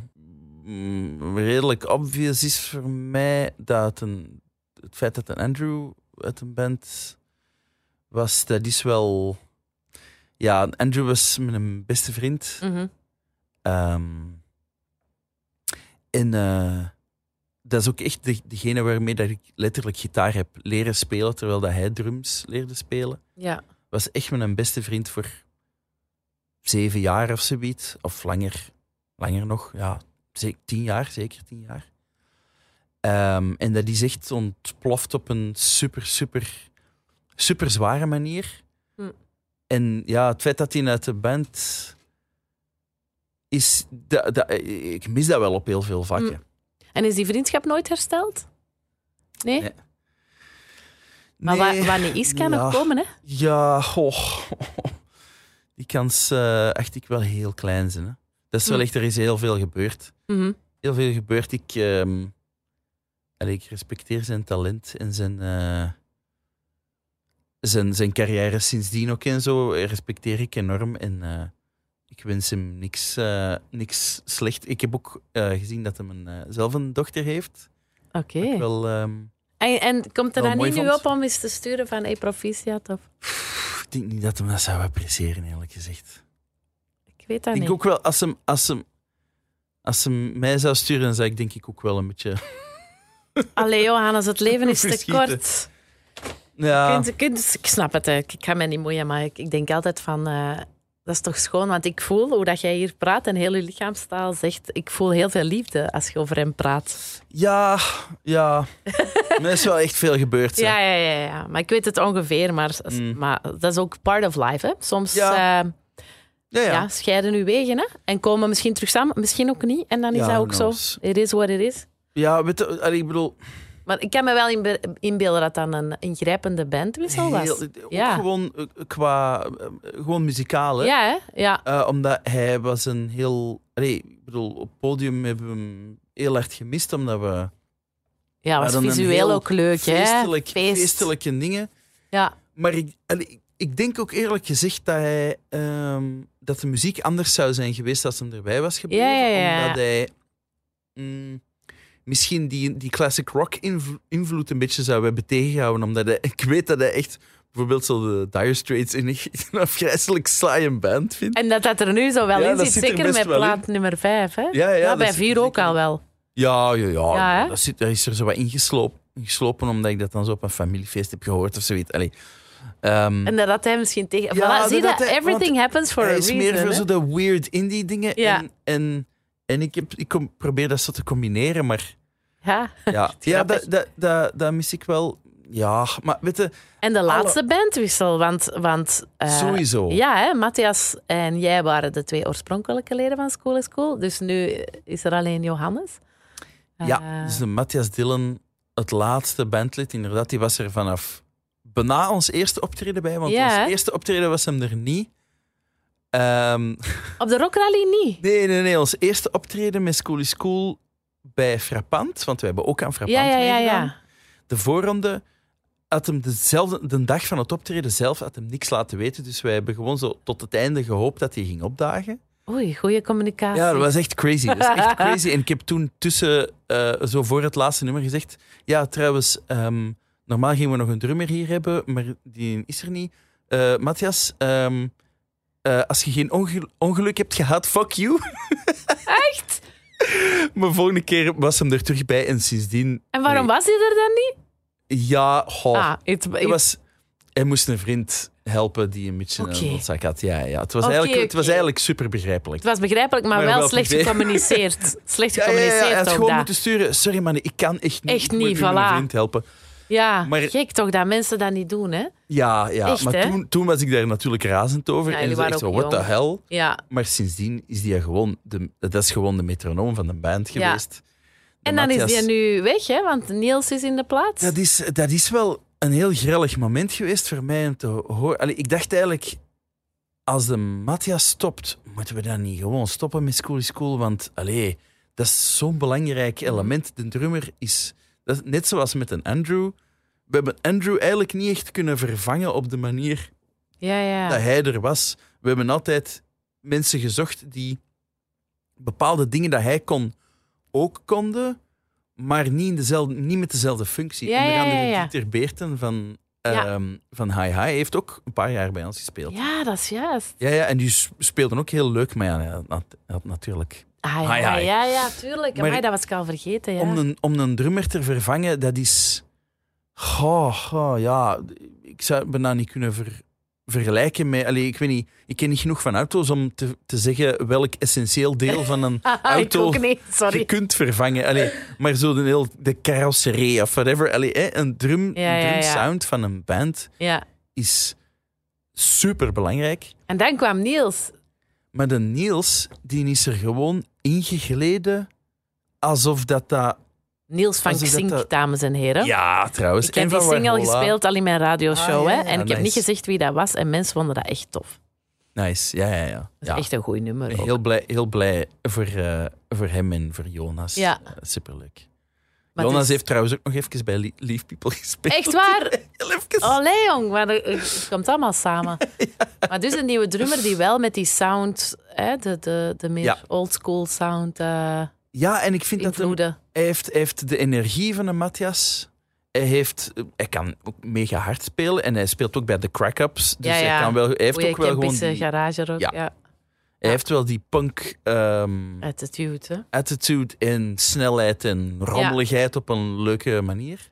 mm, redelijk obvious is voor mij dat een, het feit dat een Andrew uit een band was, dat is wel. Ja, Andrew was mijn beste vriend. Mhm. Ehm, en eh, dat is ook echt de, degene waarmee dat ik letterlijk gitaar heb leren spelen, terwijl dat hij drums leerde spelen. Ja. Was echt mijn beste vriend voor zeven jaar of zoiets. Of langer, langer nog. Ja, ze- tien jaar, zeker tien jaar. Ehm, en dat is echt ontploft op een super, super, super zware manier. Hm. En ja, het feit dat hij uit de band is, dat, dat, ik mis dat wel op heel veel vakken. En is die vriendschap nooit hersteld? Nee? Nee. Maar Nee, wa- wanneer is, kan ja. nog komen, hè? Ja, goh. (laughs) die kans eh acht ik wel heel klein zijn. Hè. Dat is wel Hm. echt, er is heel veel gebeurd. Mhm. Heel veel gebeurd. Ik, allee, ik respecteer zijn talent en zijn, eh, zijn, zijn carrière sindsdien ook en zo. Respecteer ik enorm. En eh, ik wens hem niks, eh, niks slecht. Ik heb ook eh, gezien dat hij een, eh, zelf een dochter heeft. Oké. Ehm, En, en komt er dan niet nu op om eens te sturen van hey, proficiat? Of? ik denk niet dat hij dat zou appreciëren, eerlijk gezegd. Ik weet dat Ik niet. denk ook wel, als hem, als, hem, als hem mij zou sturen, dan zou ik denk ik ook wel een beetje... (laughs) Allee, Johannes, het leven is te kort. Ja, Kunt- kunt- ik snap het, ik ga mij niet moeien, maar ik, ik denk altijd van... dat is toch schoon, want ik voel hoe dat jij hier praat en heel je lichaamstaal zegt, ik voel heel veel liefde als je over hem praat. Ja, ja. (laughs) er is wel echt veel gebeurd. Ja, ja, ja, ja. Maar ik weet het ongeveer, maar, Mm. maar dat is ook part of life. Hè? Soms Ja. eh, ja, ja. ja, scheiden uw wegen hè? en komen misschien terug samen, misschien ook niet. En dan is dat ook zo. It is what it is. Ja, weet je, ik bedoel, Maar ik kan me wel inbe- inbeelden dat dan een ingrijpende bandwissel was. heel, ook Ja. gewoon eh, qua, eh, gewoon muzikaal. Hè? Ja, hè? Ja. Eh, omdat hij was een heel... Allee, ik bedoel, op het podium hebben we hem heel hard gemist, omdat we... ja, was visueel ook leuk. Feestelijk, hè? Feest. feestelijke dingen. Ja. Maar ik, allee, ik- denk ook eerlijk gezegd dat, hij, ehm, dat de muziek anders zou zijn geweest als hij erbij was gebleven. Ja, ja, ja. Omdat hij mm, misschien die, die classic rock invlo- invloed een beetje zou hebben tegengehouden. Omdat hij, ik weet dat hij echt bijvoorbeeld zo de Dire Straits in echt een afgrijzelijk saaie band vindt. En dat dat er nu zo wel Ja, in zit, zit er zeker met in. plaat nummer 5. Hè? Ja, ja, Ja, dat bij zit er 4 ook al wel. Ja, ja, ja. Dat, zit, dat is er zo wat ingeslopen, ingeslopen omdat ik dat dan zo op een familiefeest heb gehoord of zoiets. Allee. Ehm, En dat had hij misschien tegen... Ja, Voilà, zie dat dat? hij- Everything happens for hij a is reason. meer voor hè? zo de weird indie dingen. Ja. En, en, en ik, heb, ik kom, probeer dat zo te combineren, maar Ja. ja, (laughs) ja dat, dat, dat, dat mis ik wel. Ja, maar weet je, En de laatste bandwissel, want... want eh, sowieso. Ja, hè, Matthias en jij waren de twee oorspronkelijke leden van School is Cool. Dus nu is er alleen Johannes. Ja, Eh, dus de Matthias Dillon, het laatste bandlid, inderdaad, die was er vanaf bijna ons eerste optreden bij. Want Ja, hè? ons eerste optreden was hem er niet. Ehm, Op de Rock Rally niet. nee, nee, nee. Ons eerste optreden met School is Cool bij Frappant, want we hebben ook aan Frappant Ja, ja, ja, ja. De voorronde had hem dezelfde, de dag van het optreden zelf had hem niks laten weten. Dus wij hebben gewoon zo tot het einde gehoopt dat hij ging opdagen. Oei, goede communicatie. Ja, dat was echt crazy. Dat was echt (laughs) crazy. En ik heb toen tussen, eh, zo voor het laatste nummer gezegd... Ja, trouwens, ehm, normaal gingen we nog een drummer hier hebben, maar die is er niet. Eh, Matthias, ehm, eh, als je geen ongel- ongeluk hebt gehad, fuck you. (laughs) Echt? maar volgende keer was hem er terug bij en sindsdien... En waarom Nee. was hij er dan niet? Ja, goh. Ah, het, Hij, was, hij moest een vriend helpen die een beetje Oké. een had. Ja, ja. Het, was eigenlijk, het was eigenlijk super begrijpelijk. het was begrijpelijk, maar, Maar wel wel slecht privé. gecommuniceerd. (laughs) Slecht Ja, ja, ja, gecommuniceerd hij had gewoon dat. moeten sturen. Sorry man, ik kan echt niet. Echt niet, u mijn voilà. vriend helpen. Ja, Maar- gek toch dat mensen dat niet doen, hè? Ja, ja. Echt, maar hè? toen, toen was ik daar natuurlijk razend over. Ja, en echt zo, what the hell? Ja. Maar sindsdien is die gewoon de, dat is gewoon de metronoom van de band Ja. geweest. De En dan is die nu weg, hè? Want Niels is in de plaats. Dat is, dat is wel een heel grillig moment geweest voor mij om te horen. Allee, ik dacht eigenlijk, als de Matthias stopt, moeten we dan niet gewoon stoppen met School is Cool? Want allee, dat is zo'n belangrijk element. De drummer is, dat is net zoals met een Andrew. We hebben Andrew eigenlijk niet echt kunnen vervangen op de manier Ja, ja. dat hij er was. We hebben altijd mensen gezocht die bepaalde dingen dat hij kon ook konden, maar niet, in dezelfde, niet met dezelfde functie. Ja, Onder ja, andere ja, ja. Dieter Beerten van, Ja. ehm van Hi Hi heeft ook een paar jaar bij ons gespeeld. Ja, Ja, dat is juist. ja, en die speelden ook heel leuk, maar ja, hij had, hij had natuurlijk... Ah, ja, Ah, ja. ja, ja, tuurlijk. Maar- dat was ik al vergeten, ja. Om, een, om een drummer te vervangen, dat is... Goh, goh, ja, ik zou het bijna niet kunnen ver- vergelijken met... Allee, ik weet niet, ik ken niet genoeg van auto's om te, te zeggen welk essentieel deel van een (laughs) ik auto niet, je kunt vervangen. Allee, maar zo de, heel, de carrosserie of whatever. Allee, hè, een drum, Ja, drum sound van een band Ja. is super belangrijk. En dan kwam Niels. Maar de Niels, die is er gewoon ingegleden alsof dat dat... Niels van Xink, dat- dames en heren. Ja, trouwens. Ik heb die van single Warhola. gespeeld al in mijn radioshow. Ah, ja, hè? En ik heb niet gezegd wie dat was. En mensen vonden dat echt tof. Nice, ja, ja, ja. Dat is ja. echt een goed nummer. ook. Heel blij, heel blij voor, eh, voor hem en voor Jonas. Ja. Eh, superleuk. Maar Jonas is- heeft trouwens ook nog even bij Le- Leave People gespeeld. Echt waar? (laughs) Allee, jong. Maar het komt allemaal samen. (laughs) Maar dus een nieuwe drummer die wel met die sound, hè, de, de, de meer Ja. oldschool sound, eh Ja, en ik vind dat hij, heeft, hij heeft de energie van een Matthias. Hij, heeft, hij kan ook mega hard spelen en hij speelt ook bij de crack-ups. Dus Ja, ja. hij, kan wel, hij heeft ook wel gewoon Kempische die, garage rock. Ja. Hij heeft wel die punk ehm, Attitude, hè. attitude en snelheid en rommeligheid op een leuke manier.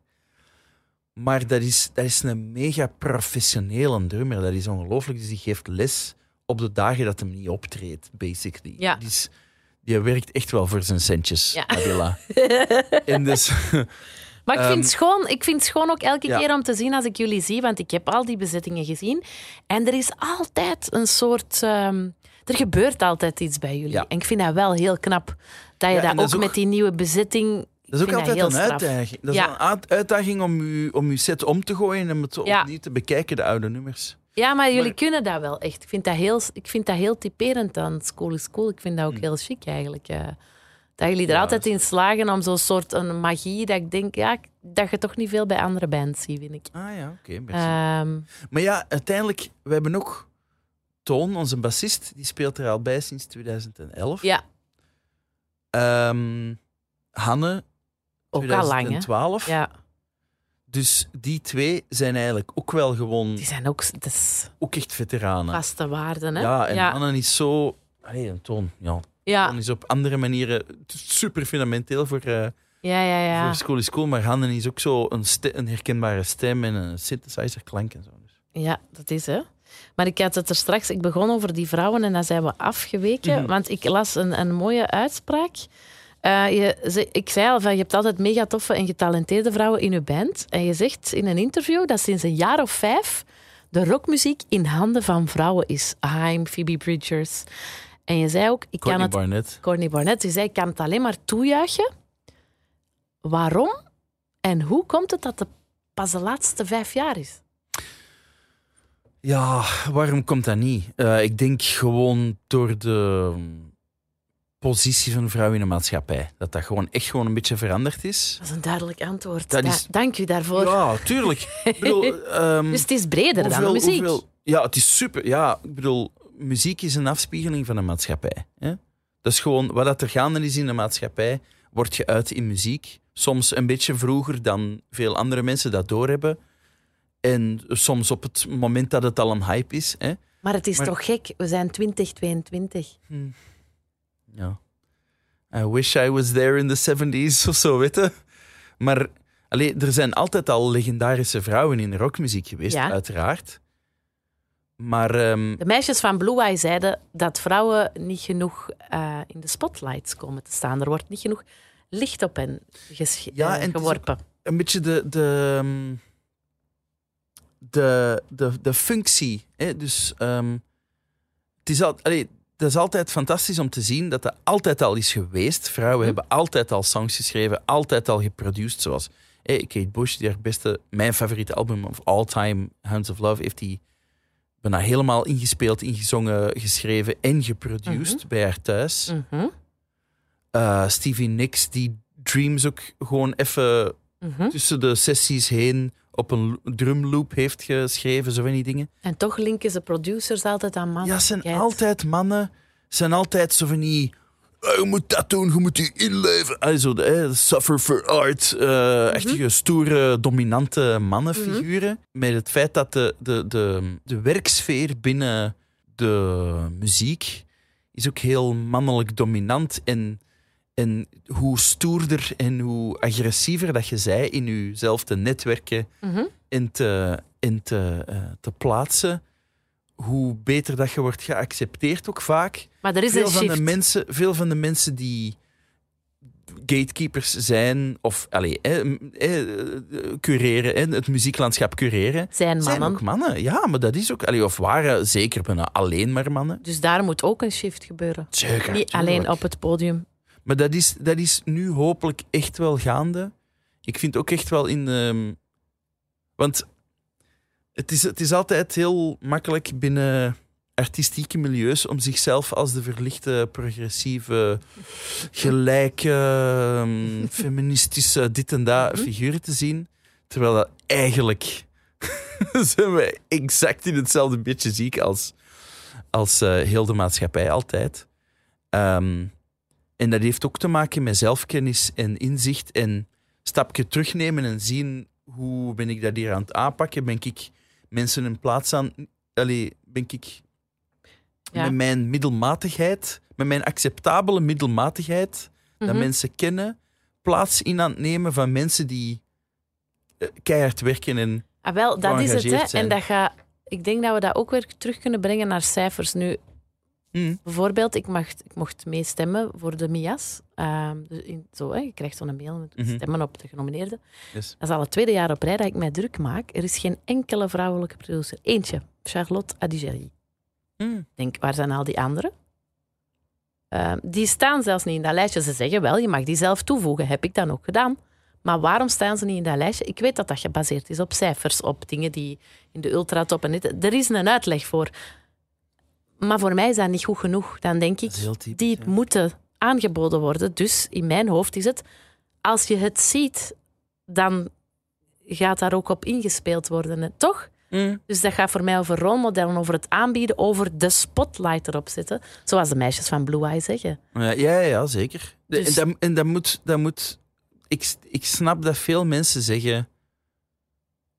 Maar dat is, dat is een mega professionele drummer. Dat is ongelooflijk. Dus die geeft les op de dagen dat hem niet optreedt, basically. Ja. Die, is, die werkt echt wel voor zijn centjes, Ja. Adela. (laughs) en dus, (laughs) Maar ik vind, Ehm, het schoon, ik vind het schoon ook elke ja. keer om te zien als ik jullie zie, want ik heb al die bezittingen gezien. En er is altijd een soort. ehm, er gebeurt altijd iets bij jullie. Ja. En ik vind dat wel heel knap. Dat je Ja, dat dat ook, is ook- met die nieuwe bezitting. dat is ook altijd een straf. uitdaging. Dat is Ja. een uit- uitdaging om je, om uw set om te gooien en het opnieuw te bekijken, de oude nummers. Ja, maar jullie Maar- kunnen dat wel echt. Ik vind dat heel, ik vind dat heel typerend aan School is Cool. Ik vind dat ook Hm. heel chic eigenlijk. eh. dat jullie er altijd in slagen om zo'n soort een magie dat ik denk, ja, dat je toch niet veel bij andere bands ziet, vind ik. Ah ja, oké. merci. Ehm, Maar ja, uiteindelijk, we hebben ook Toon, onze bassist, die speelt er al bij sinds 2011. ja, Ehm, Hanne, ook al lang. 2012. Ja, Dus die twee zijn eigenlijk ook wel gewoon die zijn ook is ook echt veteranen. vaste waarden. Hè? Ja, en ja. Hanne is zo... Allee, en Toon, ja. ja, Toon is op andere manieren super fundamenteel voor, eh ja, ja, ja. voor School is Cool, maar Hanne is ook zo een, een herkenbare stem en een synthesizer klank en zo. Dus. Ja, dat is hè. Maar ik had het er straks, ik begon over die vrouwen en dan zijn we afgeweken. Mhm. Want ik las een, een mooie uitspraak. Eh, je, ze- ik zei al, van, je hebt altijd mega toffe en getalenteerde vrouwen in je band. En je zegt in een interview dat sinds een jaar of vijf de rockmuziek in handen van vrouwen is. Haim, Phoebe Bridgers. En je zei ook, ik kan Courtney het Barnett. Corny Barnett, die zei, ik kan het alleen maar toejuichen. Waarom en hoe komt het dat het pas de laatste vijf jaar is? Ja, waarom komt dat niet? Eh, ik denk gewoon door de positie van vrouwen in de maatschappij. Dat dat gewoon echt gewoon een beetje veranderd is. Dat is een duidelijk antwoord. Dat dank u daarvoor. Ja, tuurlijk. Ik bedoel, (laughs) ehm, Dus het is breder dan de muziek. hoeveel- ja, het is super. Ja, ik bedoel, muziek is een afspiegeling van de maatschappij. Hè? Dat is gewoon wat dat er gaande is in de maatschappij, wordt geuit in muziek. Soms een beetje vroeger dan veel andere mensen dat doorhebben. En soms op het moment dat het al een hype is. Hè? Maar het is Maar- toch gek? We zijn 2022. Ja. I wish I was there in the 70s of zo, weet je. Maar allee, er zijn altijd al legendarische vrouwen in rockmuziek geweest, Ja. uiteraard. Maar ehm, De meisjes van Blue Eye zeiden dat vrouwen niet genoeg eh, in de spotlights komen te staan. Er wordt niet genoeg licht op hen Ja, eh, en geworpen. een beetje de, de, ehm, de, de, de functie. Hè? Dus ehm, het is al, allee, dat is altijd fantastisch om te zien dat dat altijd al is geweest. Vrouwen Hm. hebben altijd al songs geschreven, altijd al geproduced. Zoals Kate Bush, die haar beste, mijn favoriete album of all time, Hounds of Love, heeft die bijna helemaal ingespeeld, ingezongen, geschreven en geproduced bij haar thuis. Mhm, Eh, Stevie Nicks, die Dreams ook gewoon even mhm. tussen de sessies heen op een drumloop heeft geschreven, zo van die dingen. En toch linken ze producers altijd aan mannen. Ja, het zijn altijd mannen. Zijn altijd zo van die... "Eh, je moet dat doen, je moet je inleven. Also, eh, suffer for art. eh Echt stoere, dominante mannenfiguren. Met het feit dat de, de, de, de werksfeer binnen de muziek is ook heel mannelijk dominant. En, en hoe stoerder en hoe agressiever dat je zij in jezelf te netwerken Mhm. en te, en te, eh, te plaatsen, hoe beter dat je wordt geaccepteerd ook vaak. Maar er is Veel een van, shift. de mensen, veel van de mensen die gatekeepers zijn, of allee, eh, cureren, eh, het muzieklandschap cureren, zijn zijn mannen. ook mannen. Ja, maar dat is ook, allee, of waren zeker bijna alleen maar mannen. Dus daar moet ook een shift gebeuren. Zeker. Niet alleen op het podium. Maar dat is, dat is nu hopelijk echt wel gaande. Ik vind ook echt wel in de. Want het is, het is altijd heel makkelijk binnen artistieke milieus om zichzelf als de verlichte, progressieve, gelijke, ehm, (laughs) feministische dit en dat Mhm. figuren te zien. Terwijl dat eigenlijk (laughs) zijn we exact in hetzelfde beetje ziek als, als eh, heel de maatschappij altijd. Ehm, en dat heeft ook te maken met zelfkennis en inzicht en stapje terugnemen en zien hoe ben ik dat hier aan het aanpakken. Ben ik mensen een plaats aan... Allee, ben ik Ja. met mijn middelmatigheid, met mijn acceptabele middelmatigheid, dat Mhm. mensen kennen, plaats in aan het nemen van mensen die eh, keihard werken en Ah, wel, dat is het. Hè. zijn. En dat gaat ik denk dat we dat ook weer terug kunnen brengen naar cijfers. Nu, Hm. bijvoorbeeld, ik, mag, ik mocht meestemmen voor de MIA's. Ehm, dus in, zo, hè, je krijgt zo'n mail met Mhm. stemmen op de genomineerden. Yes. Dat is al het tweede jaar op rij dat ik mij druk maak. Er is geen enkele vrouwelijke producer. Eentje, Charlotte Adigéry. Hm. Ik denk, waar zijn al die anderen? Ehm, die staan zelfs niet in dat lijstje. Ze zeggen wel, je mag die zelf toevoegen. Heb ik dan ook gedaan. Maar waarom staan ze niet in dat lijstje? Ik weet dat dat gebaseerd is op cijfers, op dingen die in de ultratop en dit. Er is een uitleg voor. Maar voor mij is dat niet goed genoeg. Dan denk ik, typisch, die ja. moeten aangeboden worden. Dus in mijn hoofd is het, als je het ziet, dan gaat daar ook op ingespeeld worden. hè, Toch? Hm. Dus dat gaat voor mij over rolmodellen, over het aanbieden, over de spotlight erop zetten. Zoals de meisjes van Blue Eye zeggen. Ja, ja, ja, zeker. Dus- En, dat, en dat moet... Dat moet ik, ik snap dat veel mensen zeggen...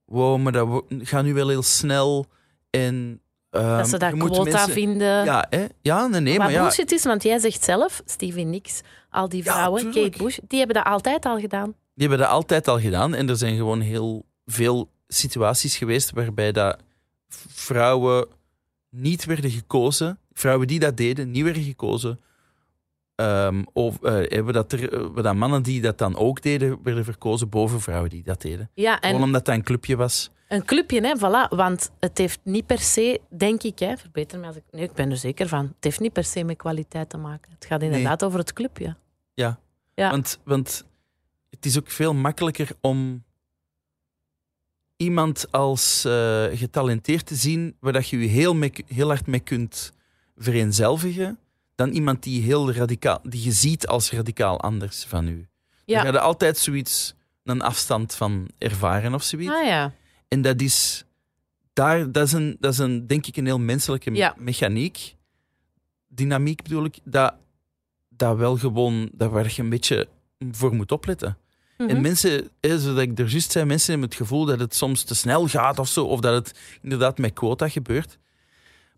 Wow, maar dat gaat nu wel heel snel. En, dat ze je moet quota mensen- vinden. Ja, hè? ja, nee, nee, maar maar ja... bullshit is, want jij zegt zelf, Stevie Nicks, al die Ja, vrouwen. Kate Bush, die hebben dat altijd al gedaan. Die hebben dat altijd al gedaan. En er zijn gewoon heel veel situaties geweest waarbij dat vrouwen niet werden gekozen. Vrouwen die dat deden, niet werden gekozen. Ehm, of eh, hebben dat er, eh, dat mannen die dat dan ook deden, werden verkozen boven vrouwen die dat deden. Ja, en Gewoon omdat dat een clubje was. Een clubje, hè, voilà. Want het heeft niet per se, denk ik, hè, verbeter me als ik... Nee, ik ben er zeker van. Het heeft niet per se met kwaliteit te maken. Het gaat inderdaad over het clubje. Ja. Want, want het is ook veel makkelijker om iemand als eh, getalenteerd te zien, waar dat je je heel, mee- heel hard mee kunt vereenzelvigen, dan iemand die, heel radicaal, die je ziet als radicaal anders van u. Ja. Dan ga je altijd zoiets, een afstand van ervaren of zoiets. Ah ja. En dat is, daar, dat is, een, dat is een, denk ik, een heel menselijke Ja. mechaniek. Dynamiek bedoel ik, dat, dat wel gewoon, dat waar je een beetje voor moet opletten. Mhm. En mensen, hè, zoals ik er juist zei, mensen hebben het gevoel dat het soms te snel gaat of zo, of dat het inderdaad met quota gebeurt.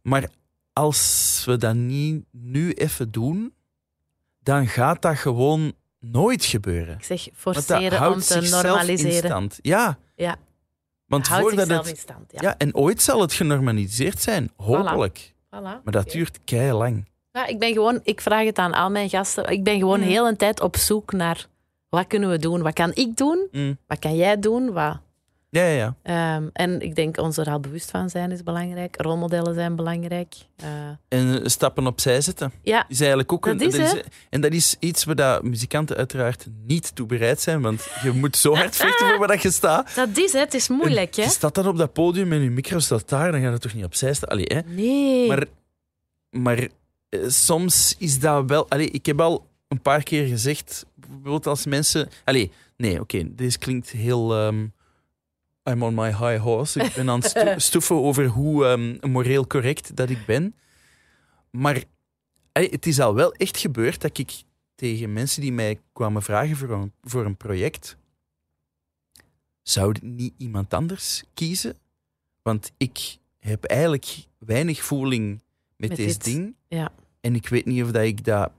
Maar als we dat niet nu even doen, dan gaat dat gewoon nooit gebeuren. Ik zeg forceren om te normaliseren. stand. Ja. Ja. Want Houdt voordat het in stand. Ja. ja, en ooit zal het genormaliseerd zijn, hopelijk. Voilà. Maar dat duurt kei lang. Ja, ik ben gewoon, ik vraag het aan al mijn gasten. Ik ben gewoon Mhm. heel een tijd op zoek naar wat kunnen we doen? Wat kan ik doen? Mm. Wat kan jij doen? Wat, Ja, ja, ja. Ehm, en ik denk ons er al bewust van zijn is belangrijk. Rolmodellen zijn belangrijk. Eh, En eh, stappen opzij zetten ja, is eigenlijk ook Dat een. is, hè? en dat is iets waar dat muzikanten uiteraard niet toe bereid zijn, want je moet zo hard vechten voor (laughs) waar dat je staat. dat is het. Het is moeilijk, hè? Je staat dan op dat podium en je micro staat daar, dan gaat het toch niet opzij staan. Allee, hè? Nee. Maar, maar eh, soms is dat wel. Allee, ik heb al een paar keer gezegd, bijvoorbeeld als mensen. Allee, nee, oké, dit klinkt heel. ehm, I'm on my high horse. Ik ben aan het sto- (laughs) stoeven over hoe ehm, moreel correct dat ik ben. Maar allee, het is al wel echt gebeurd dat ik tegen mensen die mij kwamen vragen voor een, voor een project. Zou niet iemand anders kiezen? Want ik heb eigenlijk weinig voeling met, Met deze dit, ding. ja. En ik weet niet of dat ik dat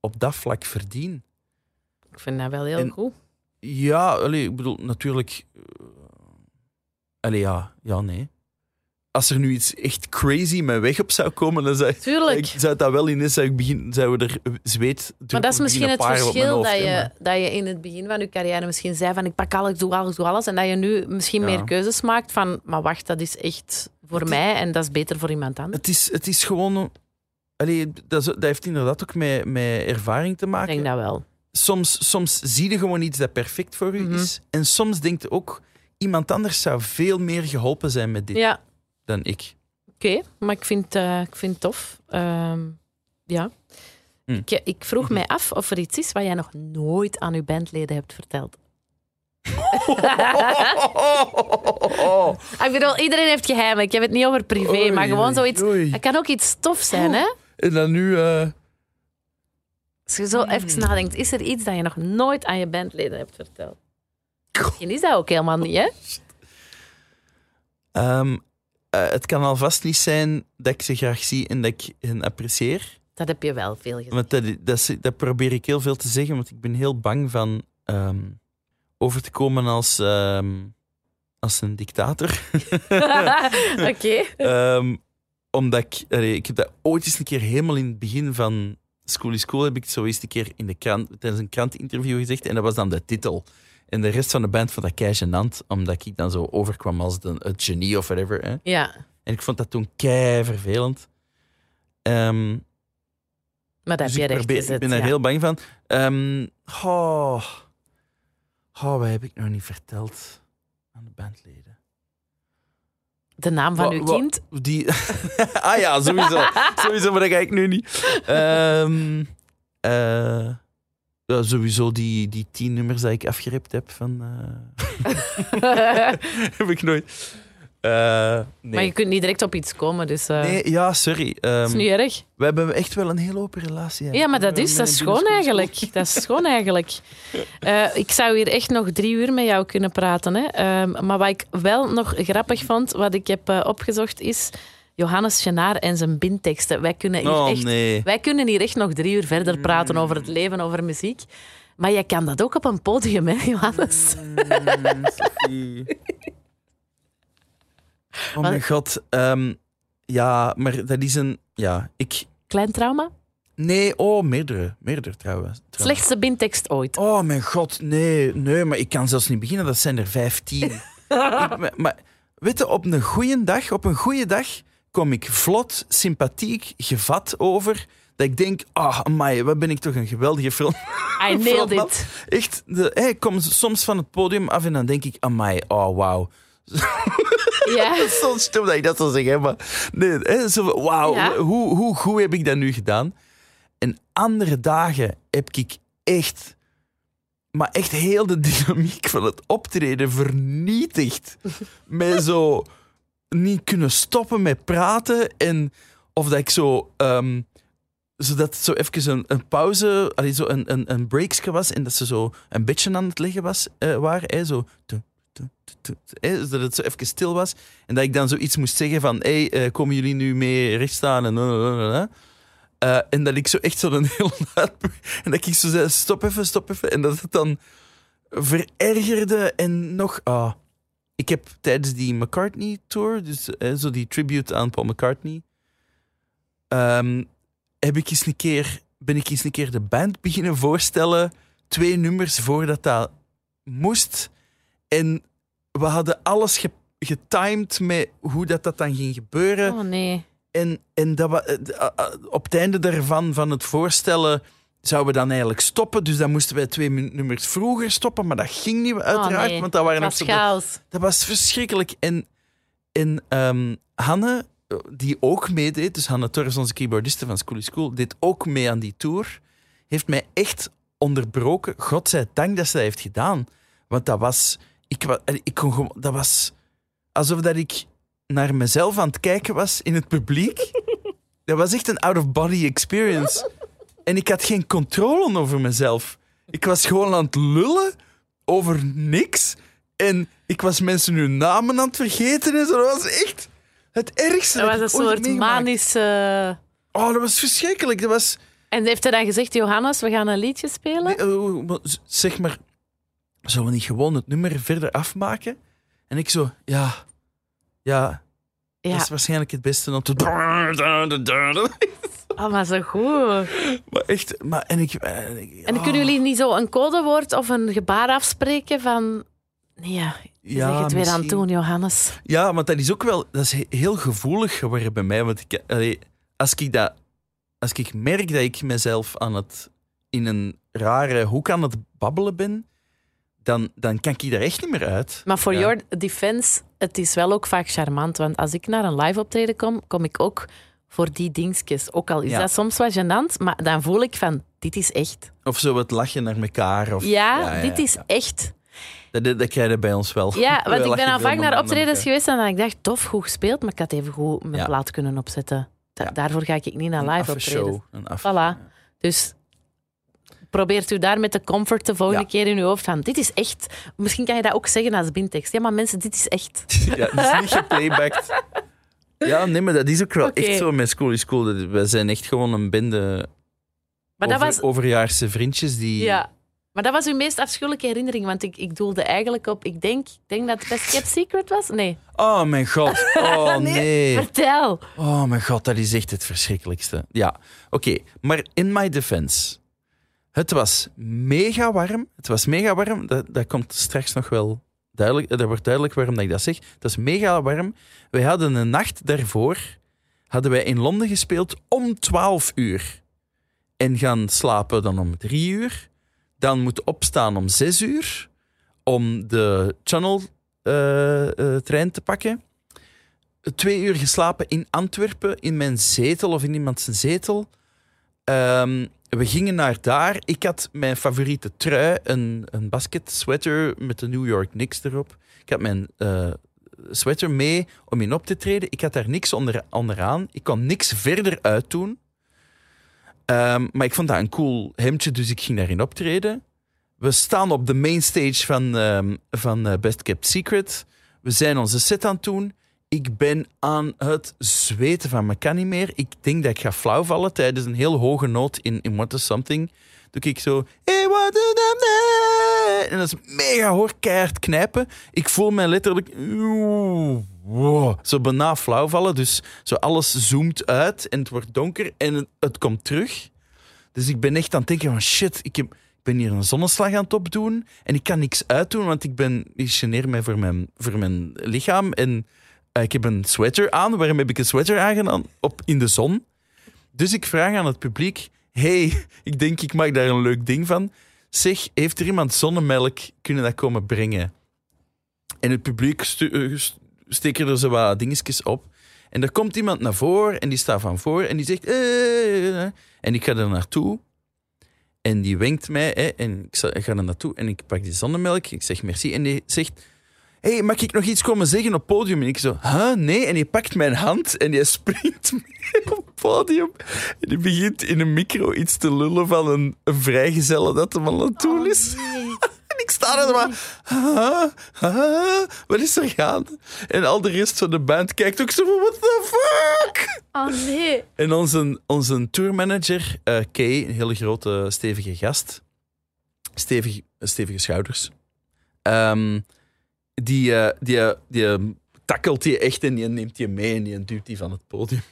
op dat vlak verdien. Ik vind dat wel heel En- goed. Ja, allee, ik bedoel, natuurlijk... eh, allee, ja, ja, nee. Als er nu iets echt crazy mijn weg op zou komen, dan zou, Tuurlijk. ik, zou dat wel in is, zou ik begin, zouden er zweet Maar dat is misschien het verschil dat je, dat je in het begin van je carrière misschien zei van ik pak alles, ik doe alles, ik doe alles. En dat je nu misschien Ja. meer keuzes maakt van maar wacht, dat is echt voor mij en dat is beter voor iemand anders. Het is, het is gewoon... Allee, dat, heeft inderdaad ook met, met ervaring te Ik maken. denk dat wel. soms, soms zie je gewoon iets dat perfect voor u Mhm. is. En soms denkt je ook, iemand anders zou veel meer geholpen zijn met dit Ja, dan ik. oké. Maar ik vind, eh, ik vind het tof. Ehm, ja. Hm. Ik, ik vroeg mij af of er iets is wat jij nog nooit aan uw bandleden hebt verteld. (laughs) Ik bedoel, iedereen heeft geheimen. Ik heb het niet over privé, Oei, maar gewoon zoiets... oei. Het kan ook iets tof zijn, hè? En dan nu... eh, Als je zo Hmm. even nadenkt, is er iets dat je nog nooit aan je bandleden hebt verteld? Misschien is dat ook helemaal niet, hè? ehm, eh, het kan alvast niet zijn dat ik ze graag zie en dat ik hen apprecieer. Dat heb je wel veel gezegd. Want dat, dat, probeer ik heel veel te zeggen, want ik ben heel bang van ehm, over te komen als... ehm, als een dictator. (laughs) (laughs) Oké. Omdat ik, allee, ik heb dat ooit eens een keer helemaal in het begin van School is Cool heb ik zo eens een keer in de krant, tijdens een krantinterview gezegd en dat was dan de titel. En de rest van de band vond dat kei gênant, omdat ik dan zo overkwam als de, het genie of whatever. Hè. Ja, En ik vond dat toen kei vervelend. Ehm, maar dat dus heb je ik, recht probeer- gezet. ik ben daar ja. heel bang van. Ehm oh, oh, wat heb ik nog niet verteld aan de bandleden? De naam van Wa- uw wa- kind? Die... (laughs) ah ja, sowieso. (laughs) sowieso, maar dat ga ik nu niet. Ehm, eh, ja, sowieso die, die tien nummers die ik afgerept heb van... eh, (laughs) (laughs) heb ik nooit. Eh, nee. Maar je kunt niet direct op iets komen, dus eh nee, ja, sorry. dat Ehm, is niet erg. we hebben echt wel een heel open relatie. Ja, maar dat is, dat is schoon eigenlijk. Dat is schoon eigenlijk. Eh, ik zou hier echt nog drie uur met jou kunnen praten. Hè. Ehm, maar wat ik wel nog grappig vond, wat ik heb opgezocht, is Johannes Genaar en zijn bindteksten. Wij kunnen hier Oh echt nee. Wij kunnen hier echt nog drie uur verder praten over het leven, over muziek. Maar je kan dat ook op een podium, hè, Johannes? Mm. Oh mijn god. ehm, ja, maar dat is een... Ja, ik... Klein trauma? Nee, oh, meerdere. Meerdere trouwens. Slechtste bindtekst ooit. Oh mijn god, nee. Nee, maar ik kan zelfs niet beginnen. Dat zijn er vijftien. (laughs) maar, maar weet je, op een goede dag, op een goede dag, kom ik vlot, sympathiek, gevat over... Dat ik denk, ah, amai, wat ben ik toch een geweldige film. (laughs) I nailed it. Echt, de, hey, ik kom soms van het podium af en dan denk ik, amai, oh wauw. (laughs) Ja. Dat is zo stom dat ik dat zou zeggen, maar nee, hè, zo, wauw, Ja. hoe, hoe goed heb ik dat nu gedaan? En andere dagen heb ik echt, maar echt heel de dynamiek van het optreden vernietigd. (laughs) met zo niet kunnen stoppen met praten en of dat ik zo... ehm, zodat zo even een, pauze, allee, zo een, een, een breakske was en dat ze zo een beetje aan het liggen was, eh, waren. Zo, zodat het zo even stil was. En dat ik dan zoiets moest zeggen van, hey, eh, komen jullie nu mee rechtstaan? En. Eh, en dat ik zo echt zo een (laughs) heel. En dat ik zo zei, stop even, stop even. En dat het dan verergerde en nog... ah. Ik heb tijdens die McCartney-tour, dus eh, zo die tribute aan Paul McCartney, ehm, heb ik eens een keer, ben ik eens een keer de band beginnen voorstellen, twee nummers voordat dat moest. En we hadden alles ge- getimed met hoe dat, dat dan ging gebeuren. Oh nee. En, en dat eh, eh, eh, op het einde daarvan, van het voorstellen, zouden we dan eigenlijk stoppen. Dus dan moesten wij twee nummers vroeger stoppen. Maar dat ging niet, uiteraard. oh, nee. Want dat waren was chaos. dat was verschrikkelijk. En, en ehm, Hanne, eh, die ook meedeed, dus Hanne Torres, onze keyboardiste van School is deed ook mee aan die tour, heeft mij echt onderbroken. Godzijdank dat ze dat heeft gedaan. Want dat was... Ik, eh, ik kon gewoon... Dat was alsof dat ik naar mezelf aan het kijken was in het publiek. (laughs) Dat was echt een out-of-body experience. En ik had geen controle over mezelf. Ik was gewoon aan het lullen over niks. En ik was mensen hun namen aan het vergeten. En zo. Dat was echt het ergste. Dat was een soort meegemaakt. manische... Oh, dat was verschrikkelijk. Dat was... En heeft hij dan gezegd, Johannes, we gaan een liedje spelen? Nee, eh, maar z- zeg maar, zullen we niet gewoon het nummer verder afmaken? En ik zo, ja, ja, ja, dat is waarschijnlijk het beste om te... oh, maar zo goed. Maar echt, maar en ik... En, ik- En oh, kunnen jullie niet zo een codewoord of een gebaar afspreken van... Nee, ja, zegt het weer aan doen, Johannes. Ja, maar dat is ook wel, dat is he- heel gevoelig geworden bij mij. Want ik, allee, als ik dat, als ik merk dat ik mezelf aan het, in een rare hoek aan het babbelen ben, dan, dan kan ik daar echt niet meer uit. Maar voor Ja. your defense, het is wel ook vaak charmant. Want als ik naar een live optreden kom, kom ik ook voor die dingetjes. Ook al is Ja. dat soms wat gênant, maar dan voel ik van, dit is echt. Of zo het lachen naar elkaar. Of, Ja, dit is ja. echt. Dat, dat, dat krijg je bij ons wel. Ja, want (laughs) ik ben al vaak naar optredens geweest en dan ik dacht, tof, goed gespeeld, maar ik had even goed mijn Ja. plaat kunnen opzetten. Da- Ja. Daarvoor ga ik niet naar live optreden. Voilà. Dus probeert u daar met de comfort de volgende Ja. keer in uw hoofd van, dit is echt. Misschien kan je dat ook zeggen als bindtekst. Ja, maar mensen, dit is echt. (laughs) Ja, het is niet geplaybacked. (laughs) Ja, nee, maar dat is ook wel echt zo met School is Cool. We zijn echt gewoon een bende Maar dat over, was... overjaarse vriendjes die... Ja, Maar dat was uw meest afschuwelijke herinnering, want ik, ik doelde eigenlijk op, ik denk, denk dat het Best Kept Secret was. Nee, Oh mijn god. Oh (laughs) nee. vertel. Oh mijn god, dat is echt het verschrikkelijkste. Ja, oké. Maar in my defense. Het was mega warm. Het was mega warm. Dat, dat komt straks nog wel duidelijk. Dat wordt duidelijk waarom dat ik dat zeg. Het was mega warm. Wij hadden een nacht daarvoor hadden wij in Londen gespeeld om 12 uur. En gaan slapen dan om 3 uur. Dan moeten opstaan om 6 uur. Om de Channel eh, eh, te pakken. Twee uur geslapen in Antwerpen, in mijn zetel of in iemand zijn zetel. Ehm, we gingen naar daar. Ik had mijn favoriete trui, een, een basket sweater met de New York Knicks erop. Ik had mijn eh, sweater mee om in op te treden. Ik had daar niks onder, onderaan. Ik kon niks verder uitdoen. Ehm, maar ik vond dat een cool hemdje, dus ik ging daarin optreden. We staan op de main stage van, ehm, van eh, Best Kept Secret. We zijn onze set aan het doen. Ik ben aan het zweten van me kan niet meer. Ik denk dat ik ga flauw vallen tijdens een heel hoge noot in, in What is Something. Doe ik zo... Hey, what? En dat is mega hoor, keihard knijpen. Ik voel mij letterlijk... zo bijna flauw vallen. Dus zo alles zoomt uit en het wordt donker en het, komt terug. Dus ik ben echt aan het denken van shit, ik, ben hier een zonneslag aan het opdoen en ik kan niks uitdoen, want ik ben, ik geneer mij voor mijn, voor mijn lichaam en ik heb een sweater aan. Waarom heb ik een sweater aangedaan? Op, in de zon. Dus ik vraag aan het publiek, hey, ik denk ik maak daar een leuk ding van. Zeg, heeft er iemand zonnemelk kunnen dat komen brengen? En het publiek eh, st- steken er zo wat dingetjes op. En er komt iemand naar voren en die staat van voor en die zegt... "Eh." En ik ga er naartoe. En die wenkt mij. Hè, en ik ga er naartoe en ik pak die zonnemelk. Ik zeg merci. En die zegt... hey, mag ik nog iets komen zeggen op podium? En ik zo, huh? Nee. En die pakt mijn hand en die springt (laughs) mee op het podium. En die begint in een micro iets te lullen van een, een vrijgezelle dat hem al aan het doen is. (laughs) En ik sta er maar, huh? Huh? wat is er gaande? En al de rest van de band kijkt ook zo van, what the fuck? Oh nee. En onze, onze tourmanager, eh Kay, een hele grote, stevige gast. Stevig, stevige schouders. Ehm, die, eh, die, eh, die eh, tackelt die echt en die neemt die mee en die duwt die van het podium.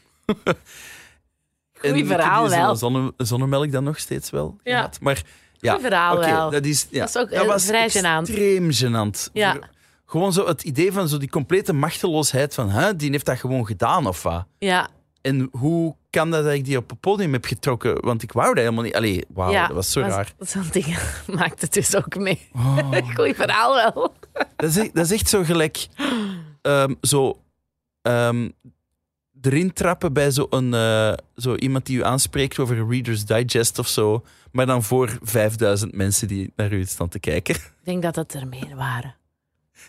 En heb verhaal wel. Zonne, zonnemelk dan nog steeds wel Ja. gehad. Maar ja, Goed verhaal wel. Dat is, ja, Dat is ook, eh, was vrij gênant. extreem gênant. Ja. Voor- Gewoon zo het idee van zo die complete machteloosheid van, hè, die heeft dat gewoon gedaan of wat? Ja, En hoe kan dat dat ik die op het podium heb getrokken? Want ik wou dat helemaal niet. Allee, wauw, ja. dat was zo raar. Zo'n ding (laughs) maakt het dus ook mee. Oh, (laughs) Goeie verhaal wel. dat, is, echt- dat is echt zo gelijk... ehm, zo... ehm, erin trappen bij zo, een, eh, zo iemand die u aanspreekt over Reader's Digest of zo. Maar dan voor 5000 mensen die naar u staan te kijken. Ik denk dat het er meer waren.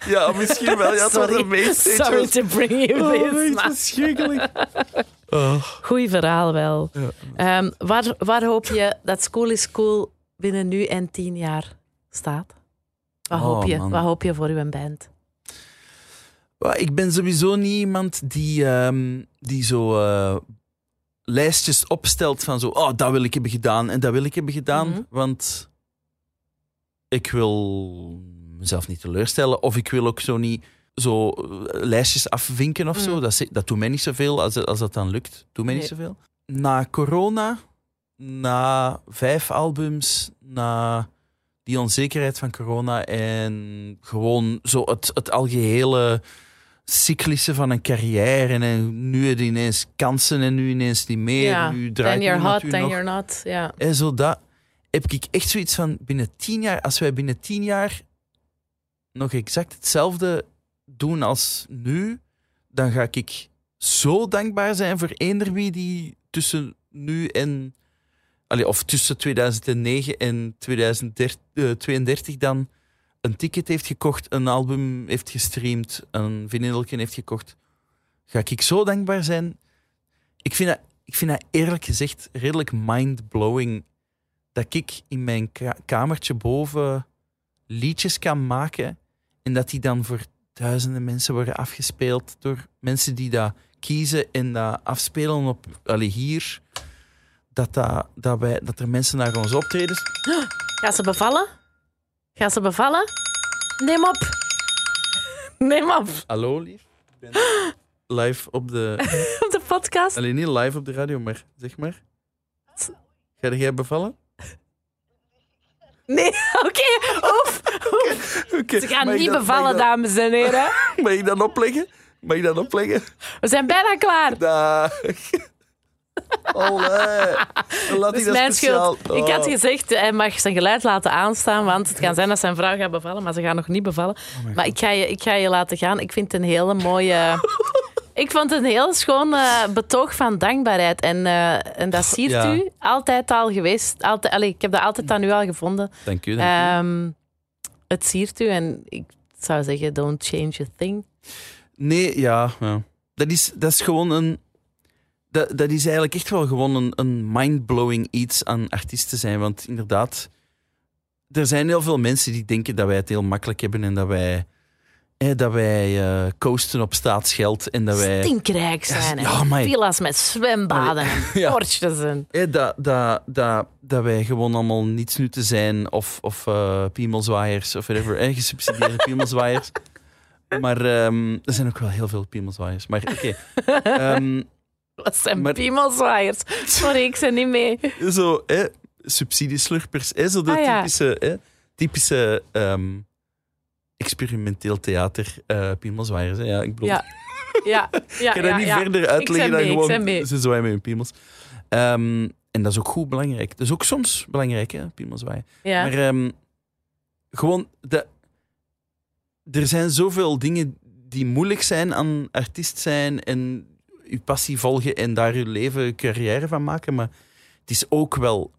Ja, misschien wel. Ja, Sorry. Sorry to bring you Oh, this. maar- verschrikkelijk. Oh. Goeie verhaal wel. Ja. Ehm, waar, waar hoop je dat School is Cool binnen nu en tien jaar staat? Wat, Oh, hoop, je? man. Wat hoop je voor uw band? Ik ben sowieso niet iemand die, ehm, die zo eh, lijstjes opstelt van zo, oh, dat wil ik hebben gedaan en dat wil ik hebben gedaan. Mhm. Want ik wil mezelf niet teleurstellen of ik wil ook zo niet zo eh, lijstjes afvinken of zo. Mhm. Dat, dat doet mij niet zoveel als, als dat dan lukt. Doet mij niet zoveel. Na corona, na vijf albums, na die onzekerheid van corona en gewoon zo het, het algehele cyclische van een carrière en nu het ineens kansen en nu ineens niet meer. Ja, nu draait Then you're hot, then nog. you're not. Ja. En zo dat heb ik echt zoiets van binnen tien jaar, als wij binnen tien jaar nog exact hetzelfde doen als nu, dan ga ik zo dankbaar zijn voor eender wie die tussen nu en. Allee, of tussen 2009 en 2032 dan een ticket heeft gekocht, een album heeft gestreamd, een vinylken heeft gekocht. Ga ik zo dankbaar zijn? Ik vind dat, ik vind dat eerlijk gezegd redelijk mind-blowing dat ik in mijn ka- kamertje boven liedjes kan maken en dat die dan voor duizenden mensen worden afgespeeld door mensen die dat kiezen en dat afspelen op allee, hier. Dat, dat, dat, wij, dat er mensen naar ons optredens. Gaat ze bevallen? Gaat ze bevallen? Neem op. Neem op. Hallo, lief. Ik ben live op de... (laughs) Op de podcast. Alleen niet live op de radio, maar zeg maar. Ga jij bevallen? Nee, (laughs) oké. Oef. Oké. Ze gaan mag ik niet dat- bevallen, mag ik dat- dames en heren. (laughs) Mag ik dat opleggen? Mag ik dat opleggen? We zijn bijna klaar. Dag. Laat Dat is mijn schuld. Ik had Oh. gezegd, hij mag zijn geluid laten aanstaan, want het kan zijn dat zijn vrouw gaat bevallen, maar ze gaat nog niet bevallen. Oh maar ik ga, je, ik ga je laten gaan. Ik vind het een hele mooie... (laughs) Ik vond het een heel schoon eh, betoog van dankbaarheid. En, eh, en dat siert Ja. u altijd al geweest. Altijd, allee, ik heb dat altijd aan u al gevonden. Dank u, dank u. Ehm, het siert u en ik zou zeggen, don't change a thing. Nee, ja. ja. Dat, is, dat is gewoon een... Dat, dat is eigenlijk echt wel gewoon een, een mind-blowing iets aan artiesten zijn. Want inderdaad, er zijn heel veel mensen die denken dat wij het heel makkelijk hebben en dat wij, eh, dat wij eh, coasten op staatsgeld en dat wij... Stinkrijk zijn. Ja, villa's met zwembaden en. (laughs) Eh, dat, dat, dat, dat wij gewoon allemaal niets nutten zijn of, of eh piemelzwaaiers of whatever. Eh, gesubsidieerde (laughs) piemelzwaaiers. Maar ehm, er zijn ook wel heel veel piemelzwaaiers. Maar oké. (laughs) Ehm, Wat zijn Maar- piemelzwaaiers? Sorry, ik ben niet mee. zo, eh, subsidieslurpers. Eh, zo de Ah, ja. typische, eh, typische ehm, experimenteel theater hè. Ja, ik bedoel, Ja. Ja, (laughs) ja, ik ga dat niet ja. verder uitleggen dan mee, gewoon ze zwaaien met hun piemels. Ehm, en dat is ook goed belangrijk. Dat is ook soms belangrijk, hè. Ja. Maar ehm, gewoon, de, er zijn zoveel dingen die moeilijk zijn aan artiest zijn en je passie volgen en daar je leven, carrière van maken. Maar het is ook wel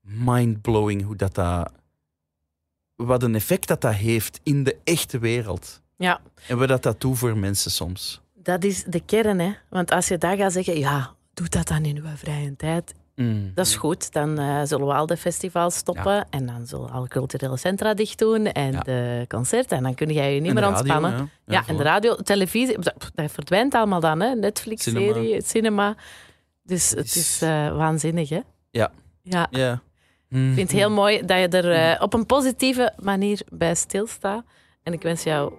mind-blowing hoe dat, dat wat een effect dat dat heeft in de echte wereld. ja, En wat dat dat doet voor mensen soms. dat is de kern. Hè. Want als je daar gaat zeggen, ja, doe dat dan in uw vrije tijd. Dat is goed. Dan eh, zullen we al de festivals stoppen. En dan zullen alle culturele centra dicht doen. En Ja. de concerten. En dan kun jij je niet En meer radio, ontspannen. ja. En de radio, televisie, dat, verdwijnt allemaal dan. Hè? Netflix-serie, cinema. Dus het is- is eh, waanzinnig, hè? Ja. Ja. Ja. Ik vind het heel mooi dat je er eh, op een positieve manier bij stilstaat. En ik wens jou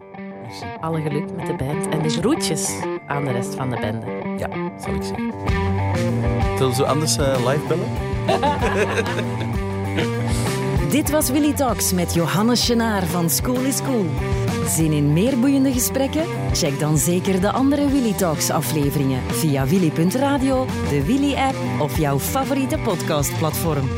alle geluk met de band. En de groetjes aan de rest van de bende. Ja, zal ik zeggen. Zullen we anders eh, live bellen? (laughs) Dit was Willy Talks met Johannes Chenaar van School is Cool. Zin in meer boeiende gesprekken? Check dan zeker de andere Willy Talks afleveringen via willy.radio, de Willy app of jouw favoriete podcastplatform.